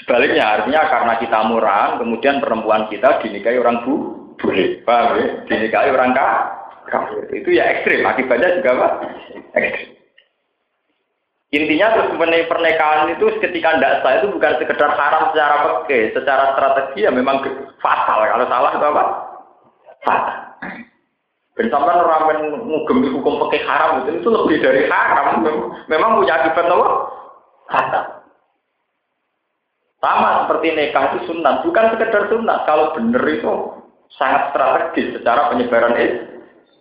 Sebaliknya artinya karena kita murah, kemudian perempuan kita dinikahi orang bu, boleh, paham ya? Dinikahi orang kafir. Itu ya ekstrim, akibatnya juga apa? Ekstrim. Intinya terus pernikahan itu ketika tidak sah itu bukan sekedar haram secara peke, secara strategi ya memang fatal. Kalau salah itu apa? Fatal. Dan orang ngugem hukum peke haram itu, itu lebih dari haram. Memang punya akibat apa? Fatal. Sama seperti nikah itu sunnah, bukan sekedar sunnah. Kalau benar itu sangat strategis secara penyebaran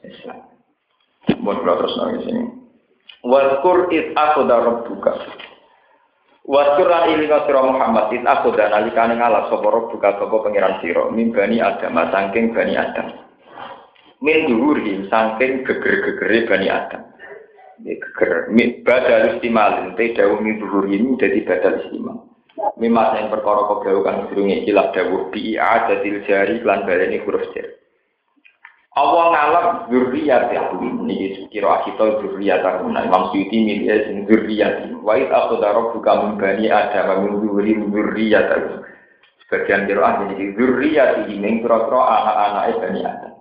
Islam. Mohon terus nangis ini. Waskur it akoda rabbuka. Waskur lan ilinga sira Muhammad it akoda nalikane ngalap sapa rabbuka sapa pangeran sira mimbani Adam saking bani Adam. Min duhuri saking geger-gegere bani Adam. Geger badal istimal te dawuh min duhuri ini dadi badal istimal. Mimas yang perkara kau kan sedurunge kilap dawuh bi adatil jari lan baleni huruf jar. Allah ngalap zurriyat ya niki kira kita zurriyat aku nah Imam Suyuti milih sing zurriyat wa id aqdara buka min bani adam min zurri zurriyat sebagian kira ini ning kira-kira anak-anak bani adam.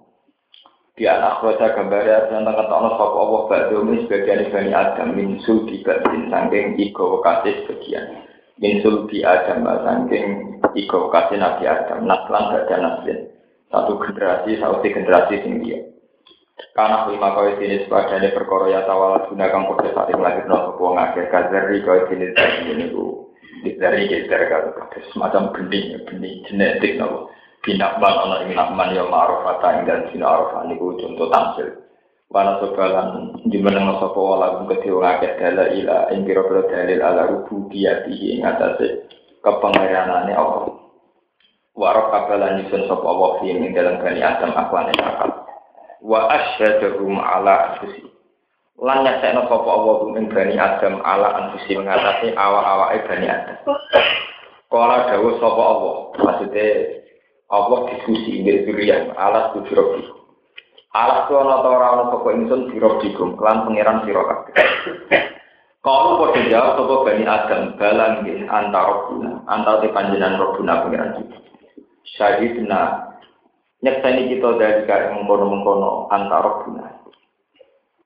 Di anak kota gambar tentang kata sapa Allah badhe sebagian bani adam min sulbi badin sangking min sulbi adam sangking iko kasih nabi adam. Naslan gak ada naslin satu generasi satu generasi tinggi karena lima kau jenis padane perkara ya tawala guna kang kode saat lahir no sebuah ngake kazari kau jenis dari ini bu. Dari geser kalau semacam benih benih genetik no binakman ono binakman yang ma'rufata dan sina arafah niku contoh tampil Wana sobalan dimeneng sapa wala kung kedhe ngakeh dalil ila ing pira-pira dalil ala rububiyatihi ing atase kepengeranane Allah. Warok kabalan nyusun sapa Allah fi ing dalam bani Adam akwane akal wa asyhadahum ala anfusi lan nyasekno sapa Allah ing bani Adam ala anfusi mengatasi awak-awake bani Adam. Kala dawuh sapa Allah maksudnya Allah diskusi ing durian ala tujurobi Alas tu ana ta ora ana sapa ingsun sira dikum kelan pangeran sira kabeh. Kalau kau jawab sapa bani Adam? Balang nggih antara guna antara panjenengan robuna pangeran kita. Syahidna. Nyekseni kita dari kaya mengkono-mengkono antara guna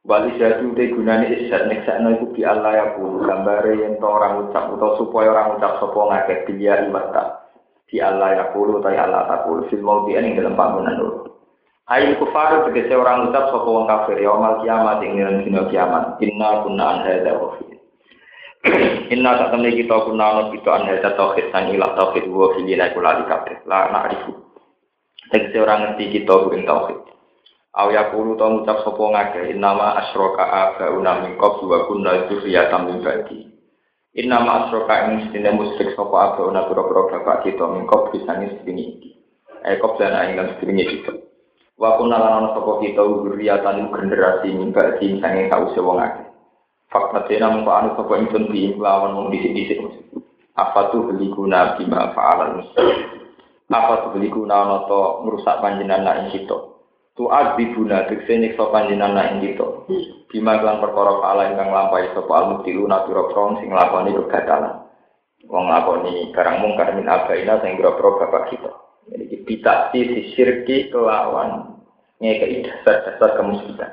wali jadu te gunane isyad nyekseni iku bi Allah ya puluh gambare yang to orang ucap atau supaya orang ucap sapa ngakeh biya iwata di Allah ya puluh ta Allah tak puluh fil mau ing dalam bangunan dulu Ail kufar tegese orang ucap sapa wong kafir ya mal kiamat ing dina kiamat inna kunna an hadza Inna tak kita kuna ana kita an hadza tauhid sang ilah tauhid wa filina kula di kabeh. La na'rifu. Tegese ora ngerti kita ing tauhid. Aw yaqulu ta ngucap sapa ngake innama asyraka abauna min qablu wa kunna dzurriyyatan min ba'di. Innama asyraka ing sedene musyrik sapa abauna pira-pira bapak kita min qablu sange sedene iki. Eh qabla ing sedene kita. Wa kunna lan sapa kita dzurriyyatan generasi min ba'di sange kause wong akeh. Fakta tena mengko anu sapa ingsun bi lawan wong dhisik-dhisik. Apa tuh beli guna bima fa'alan Apa tuh beli guna noto merusak panjenengan ing kita. Tu adzibuna tekse nyiksa panjenengan ing kita. Bima kan perkara fa'ala ingkang lampahi sapa al-mutilu natura prong sing lakoni kegatalan. Wong lakoni karang mungkar min abaina sing grobro bapak kita. Jadi kita si sirki kelawan ngekei dasar-dasar kemusyrikan.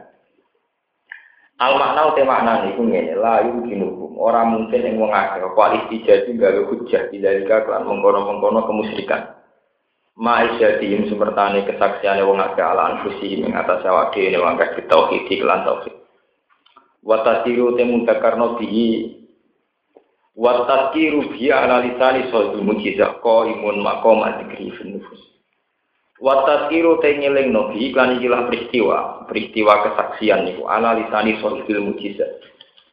Al makna uti makna niku ngene, la yumkinukum. Ora mungkin ing wong akeh apa istijati gawe hujah bilalika kelan mengkono-mengkono kemusyrikan. Ma'isyatihim semertane kesaksiane wong akeh ala anfusi ing atas awak dhewe wong akeh tauhid lan tauhid. Wa tasiru te bihi wa tazkiru bi ala lisani sawdul mujizah qaimun maqam adzikri fil nufus. Wataskiru te ngeling nobi iklan ikilah peristiwa, peristiwa kesaksian niku ala lisani sohbil mujizat.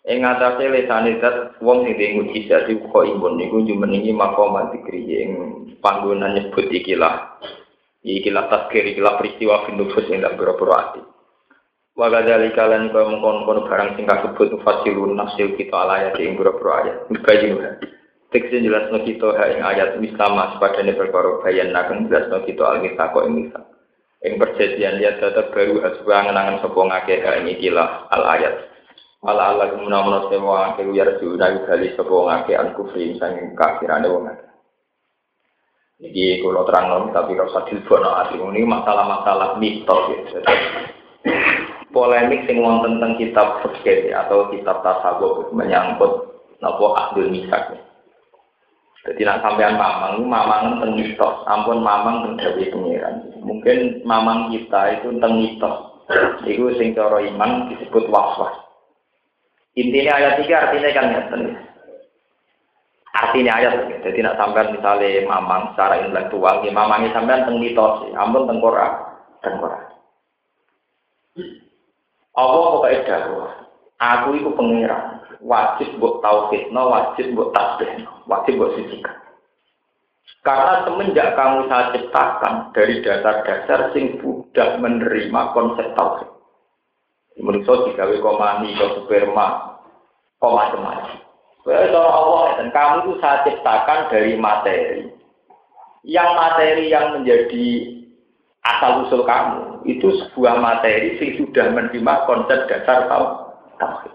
Ing atase lesane zat wong sing duwe mujizat iku kok imun niku jumenengi makom dikri ing panggonan nyebut ikilah Ikilah tasgir, ikilah peristiwa findufus yang dalam boro-boro hati. Wa kalian kaya mengkon-kon barang sing kasebut fasirun nafsil kita ala ayat ing boro-boro ayat. Bayinu. Teksin jelasno kita ha ayat mislama sepadane perkara bayan nakeng jelasno kita al misako ing misak. Ing perjanjian lihat tetap baru aswa ngenangan sapa ngake ha ing ikilah al ayat. Ala ala kemunamun sewa ngake uyar diunai bali sapa ngake al kufri sang wong. Jadi kalau terang tapi kalau usah dilbono hati ini masalah-masalah mitos ya polemik sing wonten tentang kitab fikih atau kitab tasawuf menyangkut napa ahdul misak. Jadi nak sampean mamang, mamang tentang mitos, ampun mamang tentang dewi pengiran. Mungkin mamang kita itu tentang mitos. Itu sing cara iman disebut waswas. Intinya ayat tiga artinya kan ngeten. Artinya ayat, jadi nak sampean misalnya mamang secara intelektual, ya mamangnya sampean tentang mitos, ampun tentang Quran, tentang Allah pokoknya dakwah. Aku itu pengiran. Wajib buat tauhidno, wajib buat tasbih, wajib buat sucikan. Karena semenjak kamu saya ciptakan dari dasar-dasar sing sudah menerima konsep tauhid. Menurut digawe komani, ke sperma, kok macam-macam. Kalau Allah dan kamu itu saya ciptakan dari materi. Yang materi yang menjadi asal usul kamu itu sebuah materi yang sudah menerima konsep dasar tauhid.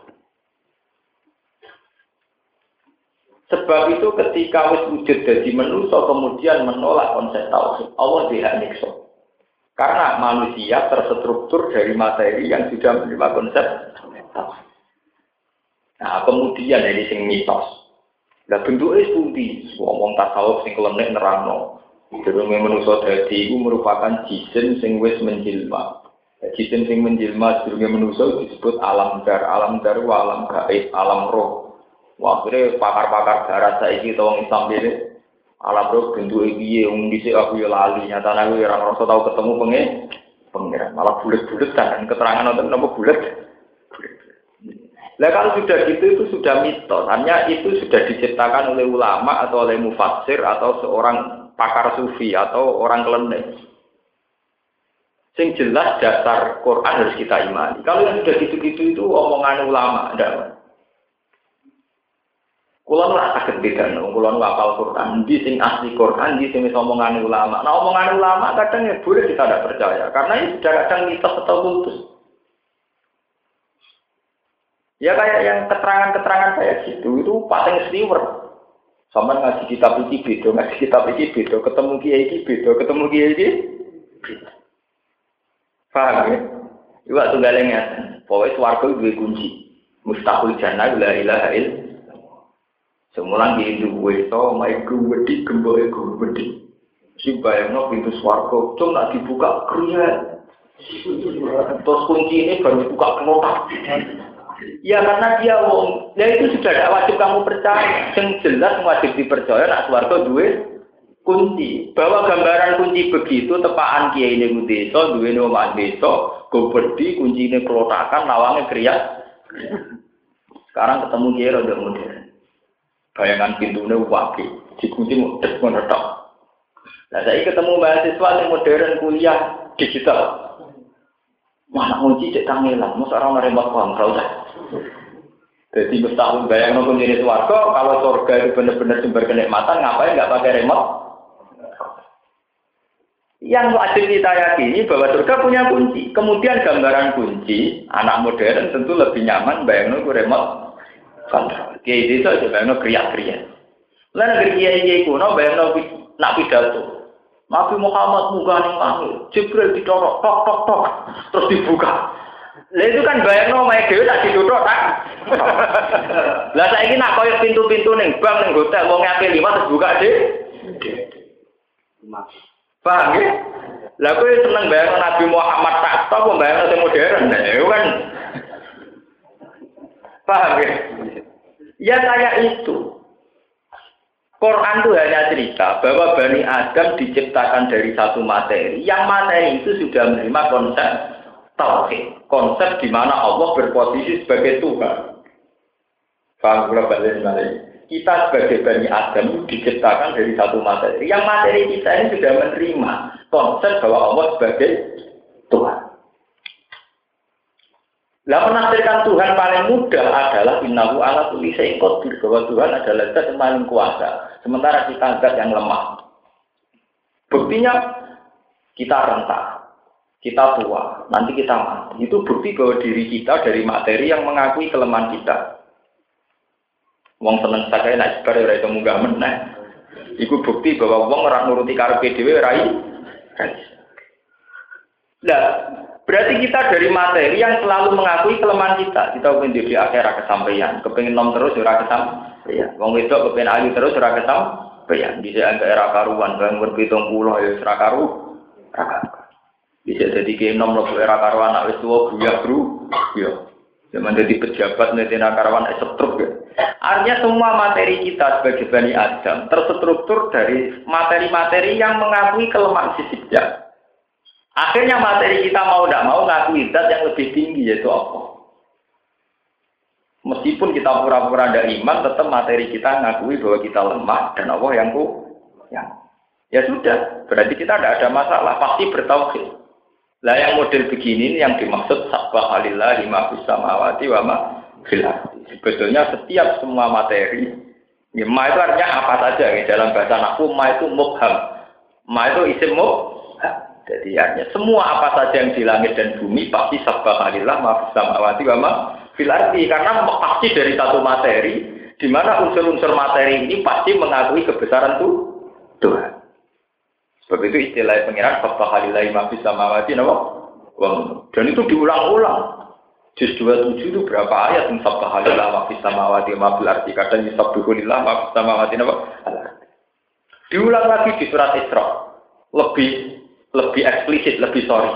Sebab itu ketika wis wujud dari manusia kemudian menolak konsep tauhid, Allah tidak nikso. Karena manusia terstruktur dari materi yang sudah menerima konsep tauhid. Nah, kemudian ini sing mitos. Lah bentuknya seperti ngomong tasawuf sing klenek nerangno. Durunge manusa dadi iku merupakan jisim sing wis menjilma. Jisim sing menjilma durunge manusa disebut alam dar, alam dar alam gaib, alam roh. Akhirnya pakar-pakar darat saiki to wong Islam dhewe alam roh bentuke piye wong dhisik aku ya lali, nyatane aku ya ora ngerasa tau ketemu pengen pengiran, malah bulat-bulat kan keterangan nonton nopo bulat. Lah kalau sudah gitu itu sudah mitos, hanya itu sudah diciptakan oleh ulama atau oleh mufassir atau seorang pakar sufi atau orang kelenek. Sing jelas dasar Quran harus kita imani. Kalau yang sudah gitu-gitu itu omongan ulama, enggak. Kulo ora saged bedano, kulo nu apal Quran, di sing asli Quran, di sing omongan ulama. Nah, omongan ulama kadang ya boleh kita tidak percaya, karena ini sudah kadang mitos atau kultus. Ya kayak yang keterangan-keterangan kayak gitu, itu paling sliwer. Sama ngaji kitab iki beda, ngaji kitab iki beda, ketemu kiai iki beda, ketemu kiai iki beda. Paham ya? Iwak tunggal ngeten. Pokoknya swarga dua kunci. Mustahil jannah la ilaha il. Semulang di duwe to, mai gede, gemboe gede. Si bayangno pintu swarga, cung nak dibuka kriya. Terus kunci ini baru dibuka kelotak. Ya karena dia wong, ya itu sudah tidak wajib kamu percaya. Yang jelas wajib dipercaya nak suwargo duwe kunci. Bahwa gambaran kunci begitu tepaan kiai ini desa, duwe nomah desa, kunci ini kelotakan, lawangnya kriat. Sekarang ketemu kiai rada modern. Bayangan pintunya waki, dikunci mudah menetok. Nah saya ketemu mahasiswa yang modern kuliah digital. Mana kunci cek tangilan, masa orang remote kontrol dah. Jadi mustahil bayang nonton jenis warga, kalau surga itu benar-benar sumber kenikmatan, ngapain nggak pakai remote? Yang wajib kita yakini bahwa surga punya kunci. Kemudian gambaran kunci, anak modern tentu lebih nyaman bayang nonton remote. Kiai itu aja bayang nonton kriak-kriak. Lalu negeri kiai kiai kuno bayang nonton nak pidato. Nabi Muhammad muka ning langit, Jibril didorok, tok tok tok, terus dibuka. Lah itu kan bayar no mae dhewe tak dituthuk tak. Lah saiki nak koyo pintu-pintu ning bank ning hotel wong ngake lima terus buka deh. Paham ya? Lah kowe seneng bayar Nabi Muhammad tak stop bayar yang modern. Nah, itu kan Paham ya? Ya kayak itu. Quran itu hanya cerita bahwa Bani Adam diciptakan dari satu materi. Yang materi itu sudah menerima konsep tauhid, konsep di mana Allah berposisi sebagai Tuhan. Faham kita sebagai Bani Adam diciptakan dari satu materi. Yang materi kita ini sudah menerima konsep bahwa Allah sebagai Tuhan. Lah menafsirkan Tuhan paling mudah adalah innahu ala kulli syai'in qadir bahwa Tuhan adalah zat yang paling kuasa, sementara kita zat yang lemah. Buktinya kita rentak, kita tua, nanti kita mati. Itu bukti bahwa diri kita dari materi yang mengakui kelemahan kita. Wong seneng sakai naik sebar ora itu munggah meneh. Iku bukti bahwa wong ora nuruti karepe dhewe rai. Lah, Berarti kita dari materi yang selalu mengakui kelemahan kita. Kita ingin di akhirat kesampaian. Kepingin nom terus, ora kesampaian. Wong itu kepingin ayu terus, ora kesampaian. Bisa ke era karuan, bang berpitung pulau, ya ora karu. Bisa jadi ke nom lebu era karuan, anak tua, buya, bro. Ya. Zaman jadi pejabat, nanti karuan, esetruk ya. Artinya semua materi kita sebagai Bani Adam terstruktur dari materi-materi yang mengakui kelemahan fisiknya. Akhirnya materi kita mau tidak mau ngakui zat yang lebih tinggi yaitu Allah. Meskipun kita pura-pura ada iman, tetap materi kita ngakui bahwa kita lemah dan Allah yang ku yang ya sudah berarti kita tidak ada masalah pasti bertauhid. Lah yang model begini yang dimaksud sabah alillah lima samawati wa ma Sebetulnya setiap semua materi, ya, ma itu artinya apa saja ya, dalam bahasa naku ma itu mukham. Ma itu isim mukham. Jadi artinya semua apa saja yang di langit dan bumi pasti sabbahalillah maaf samawati wa ma filarti karena pasti dari satu materi di mana unsur-unsur materi ini pasti mengakui kebesaran tuh Tuhan. Sebab itu istilah pengiran sabbahalillah maaf samawati nama dan itu diulang-ulang. Juz 27 itu berapa ayat sabbahalillah maaf samawati wa ma filarti kadang yusabbihulillah maaf samawati nama Diulang lagi di surat Isra. Lebih lebih eksplisit, lebih sorry.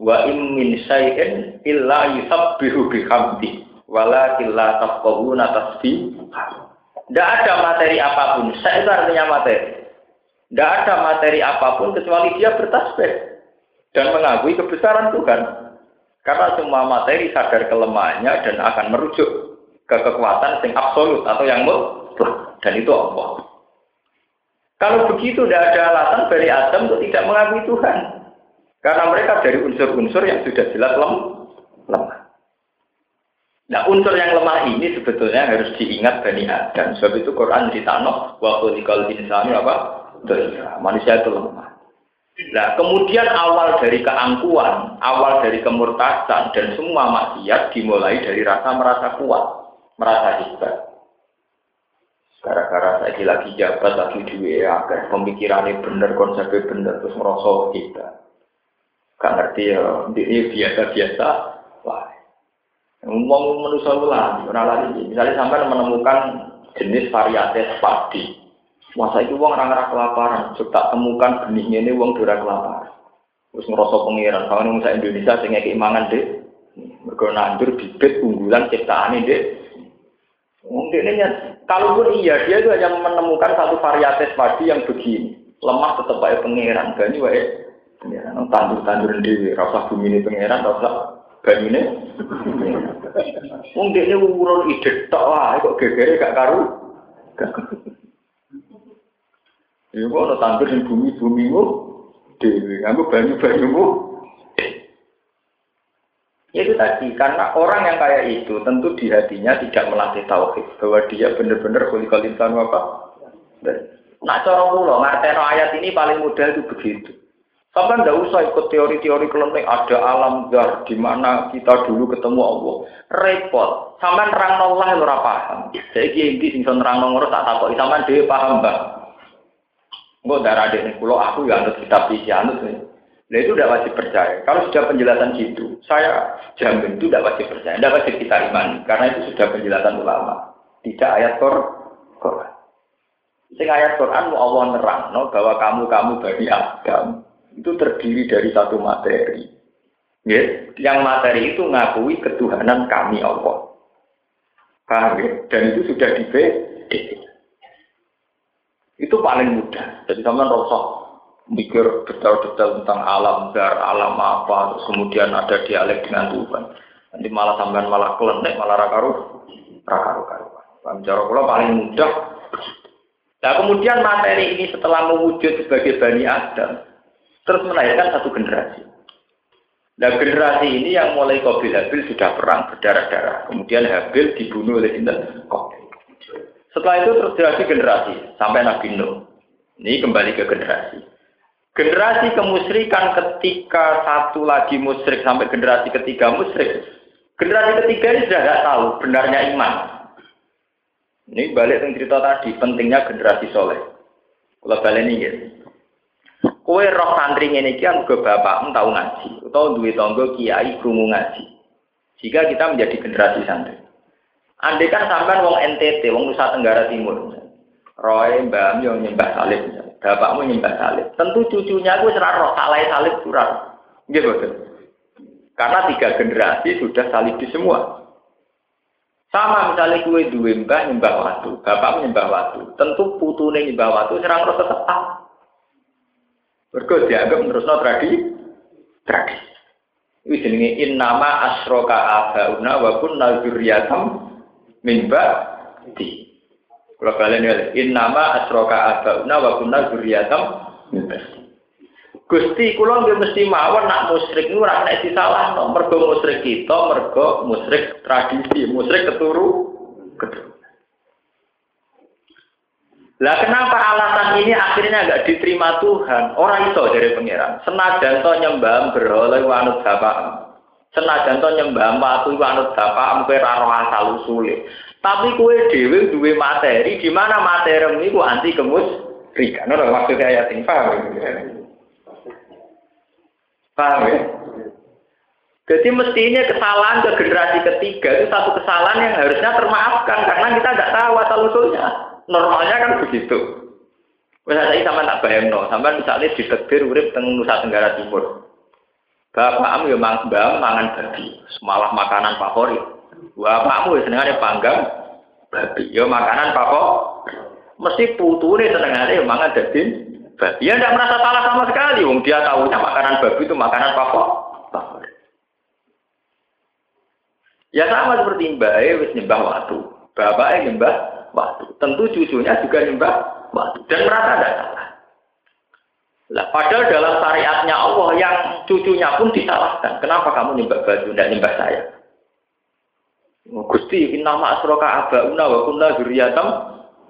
Wa in min syai'in illa yusabbihu bihamdi walakin la. Tidak ada materi apa pun, saya itu artinya materi. Tidak ada materi apa pun kecuali dia bertasbih dan mengakui kebesaran Tuhan. Karena semua materi sadar kelemahannya dan akan merujuk ke kekuatan yang absolut atau yang mutlak dan itu Allah. Kalau begitu tidak ada alasan dari Adam untuk tidak mengakui Tuhan. Karena mereka dari unsur-unsur yang sudah jelas lem lemah. Nah unsur yang lemah ini sebetulnya harus diingat Bani Adam. Sebab itu Quran waktu dikal insani apa? Manusia itu lemah. Nah kemudian awal dari keangkuhan, awal dari kemurtasan dan semua maksiat dimulai dari rasa merasa kuat, merasa hebat. Gara-gara saya lagi jabat, lagi duwe agar pemikirannya bener, konsepnya bener, terus merosot kita. Gak ngerti ya, ini biasa-biasa. Wah, ngomong manusia ulang, orang. Misalnya sampai menemukan jenis varietas padi. Masa itu uang orang-orang kelaparan, coba temukan benihnya ini uang dura kelaparan. Terus ngerosok pengiran, kalau ini Indonesia sehingga keimangan deh. Mereka nandur bibit unggulan ciptaan ini deh. Mungkin ini kalaupun iya dia itu hanya menemukan satu varietas padi yang begini. Lemah tetap baik pangeran bani baik pangeran tandur tandur di rasa bumi ini pangeran rasa bani ini mungkin ini urun ide tak lah kok gegere gak karu Ya kok tandur di bumi bumimu dewi kamu banyu banyumu Ya itu tadi, karena orang yang kayak itu tentu di hatinya tidak melatih tauhid bahwa dia benar-benar kulikal insan apa. Nah, cara mulu ngerti ayat ini paling mudah itu begitu. Sampai tidak usah ikut teori-teori kelenteng ada alam zar di mana kita dulu ketemu Allah. Repot. Sampai nerang Allah yang paham. Saya kira sing nerang nomor tak takoki sampean dia paham, Mbak. Enggak darah dek pulau aku ya anut kitab isi anut nih. Nah itu tidak wajib percaya. Kalau sudah penjelasan gitu, saya jamin itu tidak wajib percaya. Tidak wajib kita imani. Karena itu sudah penjelasan ulama. Tidak ayat Quran. Sing ayat Quran Allah nerang no, bahwa kamu-kamu bagi Adam itu terdiri dari satu materi. Ya, yang materi itu ngakui ketuhanan kami Allah. Paham ya? Dan itu sudah di Itu paling mudah. Jadi teman rosok mikir detail-detail tentang alam dar, alam apa, terus kemudian ada dialek dengan Tuhan. Nanti malah sampean malah kelenek, malah rakaru, rakaru karuan. Kula paling mudah. Nah kemudian materi ini setelah mewujud sebagai Bani Adam, terus melahirkan satu generasi. Nah generasi ini yang mulai Qabil Habil sudah perang berdarah-darah. Kemudian Habil dibunuh oleh Sinten Qabil. Setelah itu terjadi generasi sampai Nabi Nuh. Ini kembali ke generasi. Generasi kemusyrikan ketika satu lagi musyrik sampai generasi ketiga musyrik. Generasi ketiga ini sudah tidak tahu benarnya iman. Ini balik yang cerita tadi, pentingnya generasi soleh. Kalau balik ini ya. Kue roh santri ini kan ke bapak tahu ngaji, atau duit tonggo kiai krungu ngaji. Jika kita menjadi generasi santri. Andai kan sampai wong NTT, wong Nusa Tenggara Timur, Roy, Mbak yang nyembah salib, bapakmu nyembah salib. Tentu cucunya gue serah roh salah salib kurang. Gitu betul. Karena tiga generasi sudah salib di semua. Sama misalnya kue dua mbah nyembah waktu, bapakmu nyembah waktu. Tentu putune nyembah waktu serang roh tetap Mergo dianggap no tradisi. Tradisi. Ini jenenge innama asroka abauna wa kunna min ba'di. Kalau kalian lihat, innama asroka abauna wa kunna ba'di. Gusti kula nggih mesti mawon nak musyrik niku ora nek disalahno. Mergo musyrik kita, mergo musyrik tradisi, musyrik keturu keturu. Lah kenapa alasan ini akhirnya nggak diterima Tuhan? Orang itu dari pangeran. Senajan to nyembah berhala wanut bapak. Senajan to nyembah watu wanut bapak kowe ra roh asal usule. Tapi kue dewi duwe materi di mana ini anti kemus rika. Nono maksudnya ayat ini paham? Paham ya? Jadi mestinya kesalahan ke generasi ketiga itu satu kesalahan yang harusnya termaafkan karena kita tidak tahu asal usulnya. Normalnya kan begitu. Misalnya saya sama tak bayang no, sampai misalnya di tegir urip teng Nusa Tenggara Timur. Bapakmu ya mang bang mangan babi, malah makanan favorit. Bapakmu ya senengane panggang babi, ya makanan favorit. Mesti putu nih senengane ya mangan daging babi. Ya tidak merasa salah sama sekali, wong dia tahunya makanan babi itu makanan favorit. Ya sama seperti mbak wis nyembah waktu, bapaknya nyembah waktu. Tentu cucunya juga nyembah waktu dan merasa tidak salah. Lah, padahal dalam syariatnya Allah yang cucunya pun disalahkan. Kenapa kamu nyembah batu, tidak nyembah saya? Oh, Gusti, nama asroka abauna wa kunna zuriyatam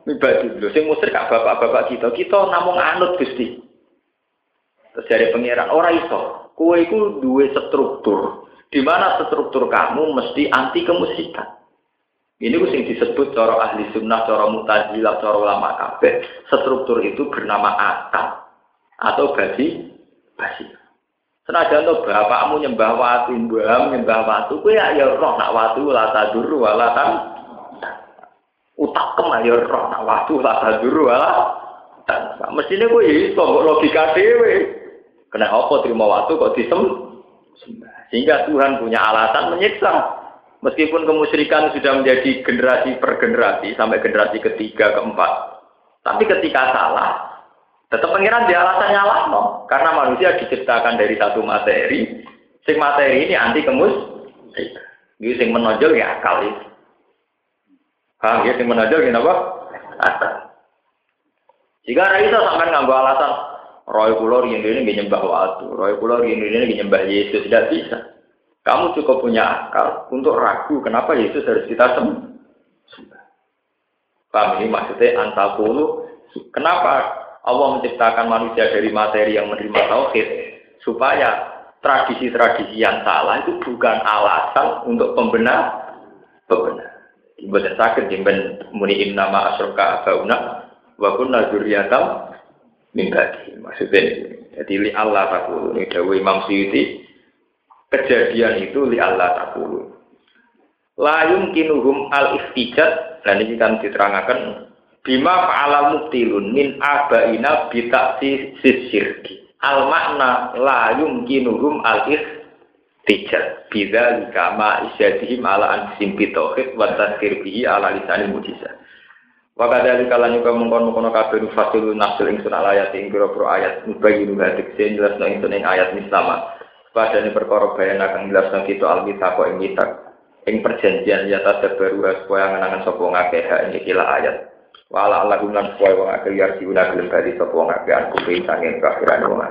mibadu. Lho, sing musrik bapak-bapak kita. Kita namung anut Gusti. Terus dari pangeran, orang iso. Kue itu dua struktur. Di mana struktur kamu mesti anti kemusikan. Ini sing disebut cara ahli sunnah, cara mutazilah, cara ulama kabeh. Struktur itu bernama akal atau basi basi. Senajan to bapakmu nyembah watu, mbahmu nyembah watu, kowe ya roh nak watu la taduru wala tan. Utak kem ya roh nak watu la taduru wala tan. Mestine kowe iso logika dhewe. Kena apa terima watu kok disem Sehingga Tuhan punya alasan menyiksa. Meskipun kemusyrikan sudah menjadi generasi per generasi sampai generasi ketiga keempat, tapi ketika salah, tetap pengiran dia alasan nyalah no. Karena manusia diciptakan dari satu materi, sing materi ini anti kemus, jadi sing menonjol ya akal itu. Ya sing menonjol ya apa? Jika ada itu sampai ngambil alasan, Roy Pulau ini ini nyembah waktu, Roy Pulau ini ini nyembah Yesus tidak bisa. Kamu cukup punya akal untuk ragu kenapa Yesus harus kita sembah. Paham ini maksudnya antakulu. Kenapa Allah menciptakan manusia dari materi yang menerima tauhid supaya tradisi-tradisi yang salah itu bukan alasan untuk pembenar pembenar. Ibadah sakit jemben muni nama asroka abauna wa kunna dzurriyatan min Maksudnya jadi li Allah takulu ini dawuh Imam Suyuti kejadian itu li Allah takulu. Layung kinuhum al istijat dan ini kan diterangkan bima fa'ala muktilun min abaina bitaksi sisirki. Al makna layung kinuhum al istijat bida likama isyadihim ala ansim bitohid wa tazkir bihi ala lisanil mujizat. Wa kadali kala nyuka mengkon mengkono kabeh fasul nafsul ingsun ala ayat ing pira ayat mubayyin hadik sen jelas ingsun ing ayat mislama padane perkara bayan akan jelasno kita alkitab kok ing kitab ing perjanjian ya baru supaya ngenangan sapa ngakeh ing kila ayat wala Allah lan supaya wong akeh yarjiuna gelem sapa ngakeh aku kafiran wong